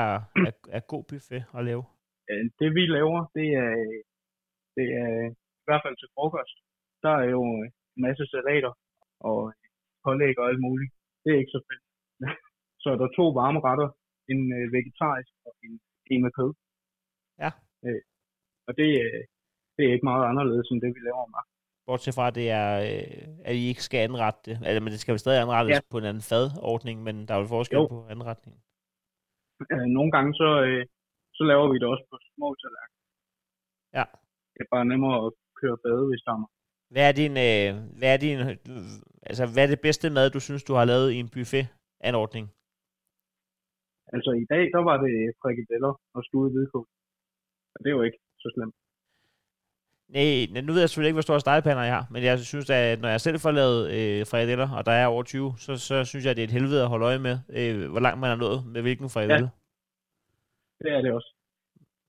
er, er god buffet at lave? Det vi laver, det er, det er i hvert fald til frokost. Der er jo en masse salater og pålæg og alt muligt. Det er ikke så fedt. så er der to varme retter. En øh, vegetarisk og en, en med kød. Ja. Øh, og det, øh, det er ikke meget anderledes end det, vi laver om aftenen. Bortset fra, at, det er, øh, at I ikke skal anrette det. Altså, men det skal jo stadig anrettes ja. På en anden fadordning, men der er jo forskel Jo. på anretningen. Øh, nogle gange så, øh, så laver vi det også på små tallerkener. Ja. Det er bare nemmere at køre bade, hvis der er. Hvad er din, hvad er din, altså, hvad er det bedste mad, du synes, du har lavet i en buffet-anordning? Altså i dag, der var det frikadeller og stuet hvidkål. Og det er jo ikke så slemt. Nej, nu ved jeg selvfølgelig ikke, hvor store stegepander jeg har, men jeg synes, at når jeg selv får lavet øh, frikadeller, og der er over 20, så, så synes jeg, at det er et helvede at holde øje med, øh, hvor langt man er nået med hvilken frikadelle. Det er det også.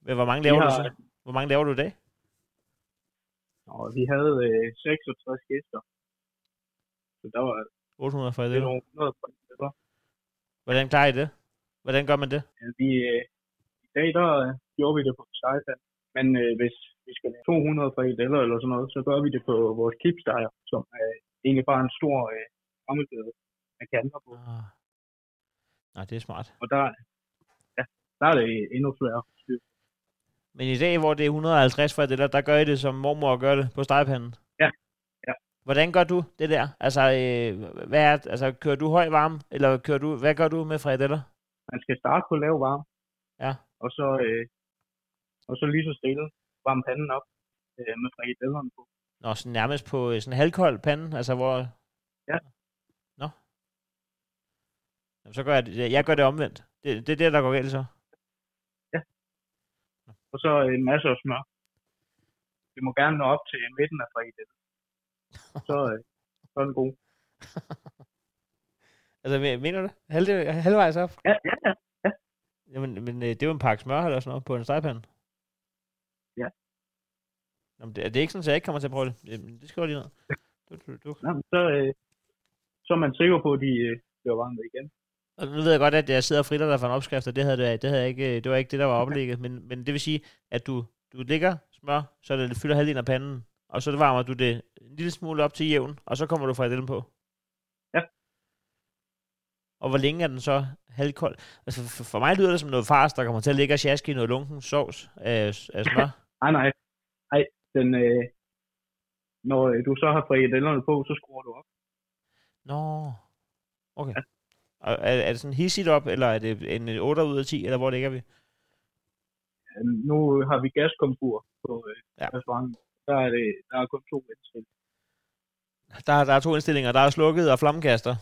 Ja. Hvor mange laver Vi du har- så? Hvor mange laver du i dag? Og vi havde øh, 66 gæster. Så der var 800 lidt frikadeller. over 100 frikadeller. Hvordan klarer I det? Hvordan gør man det? Ja, Vi, øh, I dag, der øh, gjorde vi det på stegepand. Men øh, hvis vi skal lave 200 frikadeller eller sådan noget, så gør vi det på vores kipsteger, som er egentlig bare en stor øh, rammelgade med kanter på. Ah. Nej, det er smart. Og der, ja, der er det endnu sværere. Men i dag, hvor det er 150 frikadeller, der gør I det, som mormor gør det på stegepanden? Ja. Ja. Hvordan gør du det der? Altså, øh, hvad er, altså, kører du høj varme, eller kører du, hvad gør du med frikadeller? Man skal starte på lav varme. Ja. Og så, øh, og så lige så stille varme panden op øh, med frikadellerne på. Nå, sådan nærmest på øh, sådan en halvkold pande, altså hvor... Ja. Nå. Jamen, så gør jeg det. Jeg gør det omvendt. Det, det er det, der går galt så. Og så en masse af smør. Vi må gerne nå op til midten af frikadellen. Så, øh, så er den god. Altså, men- mener du det? Halv, halvvejs op? Ja, ja, ja. Jamen, men øh, det er jo en pakke smør eller sådan noget på en stegepande. Ja. Jamen, det, er det ikke sådan, at jeg ikke kommer til at prøve det? Jamen, det skriver jeg lige ned. Du, du, du. Nå, men så, øh, så er man sikker på, at de øh, bliver varmet igen. Og nu ved jeg godt, at jeg sidder og fritter dig for en opskrift, og det, havde det, det, havde jeg ikke, det var ikke det, der var oplægget. Men, men det vil sige, at du, du lægger smør, så det fylder halvdelen af panden, og så varmer du det en lille smule op til jævn, og så kommer du frikadellen på. Ja. Og hvor længe er den så halvkold? Altså for, for mig lyder det som noget fars, der kommer til at ligge og sjaske i noget lunken sovs af, af smør. Nej, nej. Nej, den, øh, når øh, du så har frikadellerne på, så skruer du op. Nå, okay. Ja. Er, er det sådan hissigt op, eller er det en 8 ud af 10, eller hvor ligger vi? Nu har vi gaskomfur på øh, Ja. restauranten. Der er, det, der er kun to indstillinger. Der, der er to indstillinger. Der er slukket og flammekaster.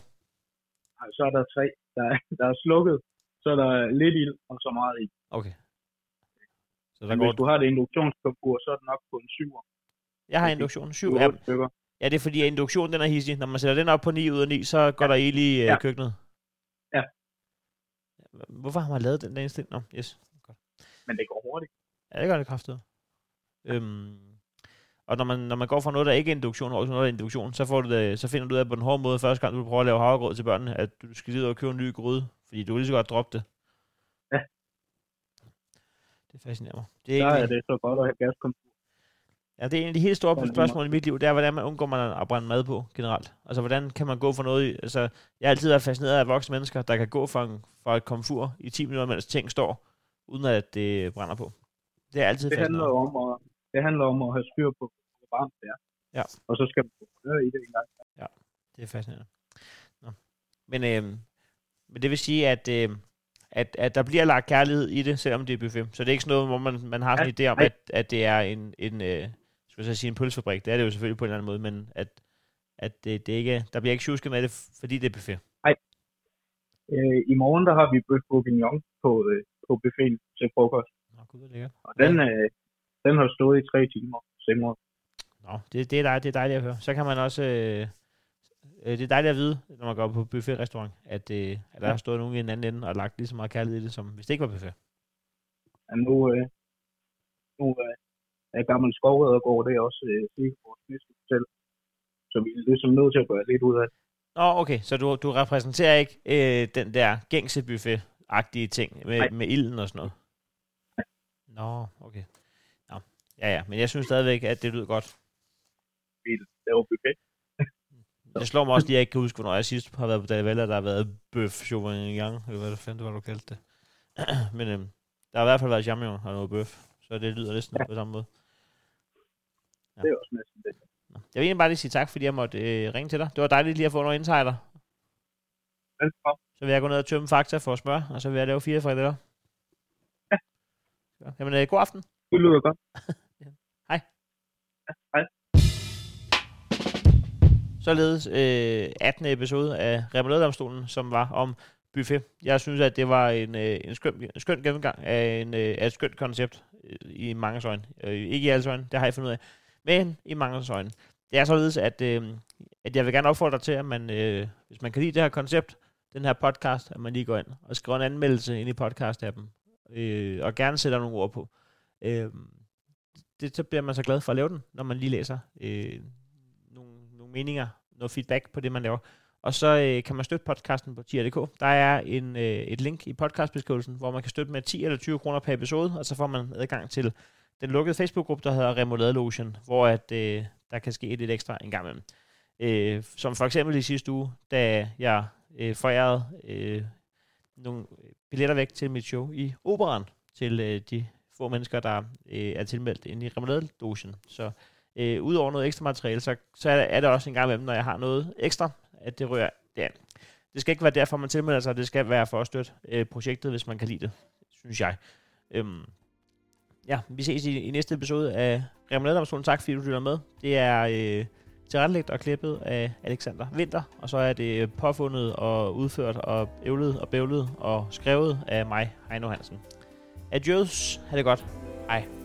Så er der tre. Der er, der er slukket, så er der lidt ild og så meget ild. Okay. Så der Men går... hvis du har det induktionskomfur, så er den nok på en 7'er. Jeg har induktion 7. Syv, Ja, otte stykker. ja, det er fordi, at induktion den er hissig. Når man sætter den op på 9 ud af 9, så går Ja. der ild i ja. Ja. køkkenet. Ja. Hvorfor har man lavet den der indstilling? Nå, yes. Godt. Men det går hurtigt. Ja, det gør det kraftigt. Øhm, Og når man, når man går fra noget, der ikke er induktion, over til noget, der er induktion, så, får du det, så finder du ud af på den hårde måde første gang, du prøver at lave havregrød til børnene, at du skal lige ud og købe en ny gryde, fordi du vil lige så godt droppe det. Ja. Det fascinerer mig. Det er, Der er egentlig, det så godt at have gaskomfur. ja, det er en af de helt store Ja, er spørgsmål i mit liv, det er, hvordan man undgår man at brænde mad på generelt. Altså, hvordan kan man gå for noget, i- altså, jeg har altid været fascineret af voksne mennesker, der kan gå fra, en, fra et komfur i 10 minutter, mens ting står, uden at det brænder på. Det er altid Det handler om at, det handler om at have styr på, hvor varmt det er. Ja. Og så skal man røre i det en gang. Det er fascinerende. Nå. Men, øh, men det vil sige, at, øh, at, at der bliver lagt kærlighed i det, selvom det er buffet. Så det er ikke sådan noget, hvor man, man har sådan en idé om, nej. at, at det er en, en øh, skal jeg sige, en pølsefabrik. Det er det jo selvfølgelig på en eller anden måde, men at, at det, det ikke, der bliver ikke tjusket med det, fordi det er buffet. Øh, I morgen der har vi bøf bourguignon på, øh, på buffeten til frokost. Nå, gud, hvor lækkert. Og den, øh, den har stået i tre timer. Simret. Nå, det, det, er dejligt, det er dejligt at høre. Så kan man også... Øh, øh, det er dejligt at vide, når man går på buffet-restaurant, at, øh, at der har stået nogen i en anden ende og lagt lige så meget kærlighed i det, som hvis det ikke var buffet. Ja, nu, øh, nu øh, er gammel skovreddergård, det er også øh, Silkeborgs næste hotel. Så vi er ligesom nødt til at gøre lidt ud af det. Nå, okay, så du, du repræsenterer ikke øh, den der gængse buffet-agtige ting med, Nej. med ilden og sådan noget? Nå, okay. Nå. Ja, ja, men jeg synes stadigvæk, at det lyder godt. Vi laver buffet. Det slår mig også lige, at jeg ikke kan huske, hvornår jeg sidst har været på Davella, der har været bøf chauvignon, eller hvad det fanden det var, du kaldte det. men øhm, der har i hvert fald været champignon og noget bøf, så det lyder næsten ja. på samme måde. Ja. Det er også næsten det. Jeg vil egentlig bare lige sige tak, fordi jeg måtte øh, ringe til dig. Det var dejligt lige at få nogle insider. Velkommen. Så vil jeg gå ned og tømme fakta for smør, og så vil jeg lave fire frikadeller. Ja. Ja. Jamen, øh, god aften. Det lyder godt. Således øh, 18. episode af Remouladedomstolen, som var om buffet. Jeg synes, at det var en, øh, en, skøn, en skøn gennemgang af, en, øh, af et skønt koncept øh, i mange øjne. Øh, ikke i alle øjne, det har jeg fundet ud af, men i mange øjne. Det er således, at, øh, at jeg vil gerne opfordre til, at man, øh, hvis man kan lide det her koncept, den her podcast, at man lige går ind og skriver en anmeldelse ind i podcast-appen, øh, og gerne sætter nogle ord på. Øh, det, så bliver man så glad for at lave den, når man lige læser øh, meninger, noget feedback på det, man laver. Og så øh, kan man støtte podcasten på tier.dk. Der er en, øh, et link i podcastbeskrivelsen, hvor man kan støtte med 10 eller 20 kroner per episode, og så får man adgang til den lukkede Facebook-gruppe, der hedder Remoulade Lotion, hvor at, øh, der kan ske lidt ekstra en gang imellem. Øh, som for eksempel i sidste uge, da jeg øh, forærede øh, nogle billetter væk til mit show i Operan, til øh, de få mennesker, der øh, er tilmeldt inde i Remoulade Lotion. Så øh, udover noget ekstra materiale, så, så er, er det også en gang imellem, når jeg har noget ekstra, at det rører der. Det skal ikke være derfor, man tilmelder sig, det skal være for at støtte øh, projektet, hvis man kan lide det, synes jeg. Øhm, ja, vi ses i, i næste episode af Remouladedomstolen. Tak fordi du lytter med. Det er øh, tilrettelægt og klippet af Alexander Winter, og så er det påfundet og udført og ævlet og bævlet og skrevet af mig, Heino Hansen. Adios, ha' det godt. Hej.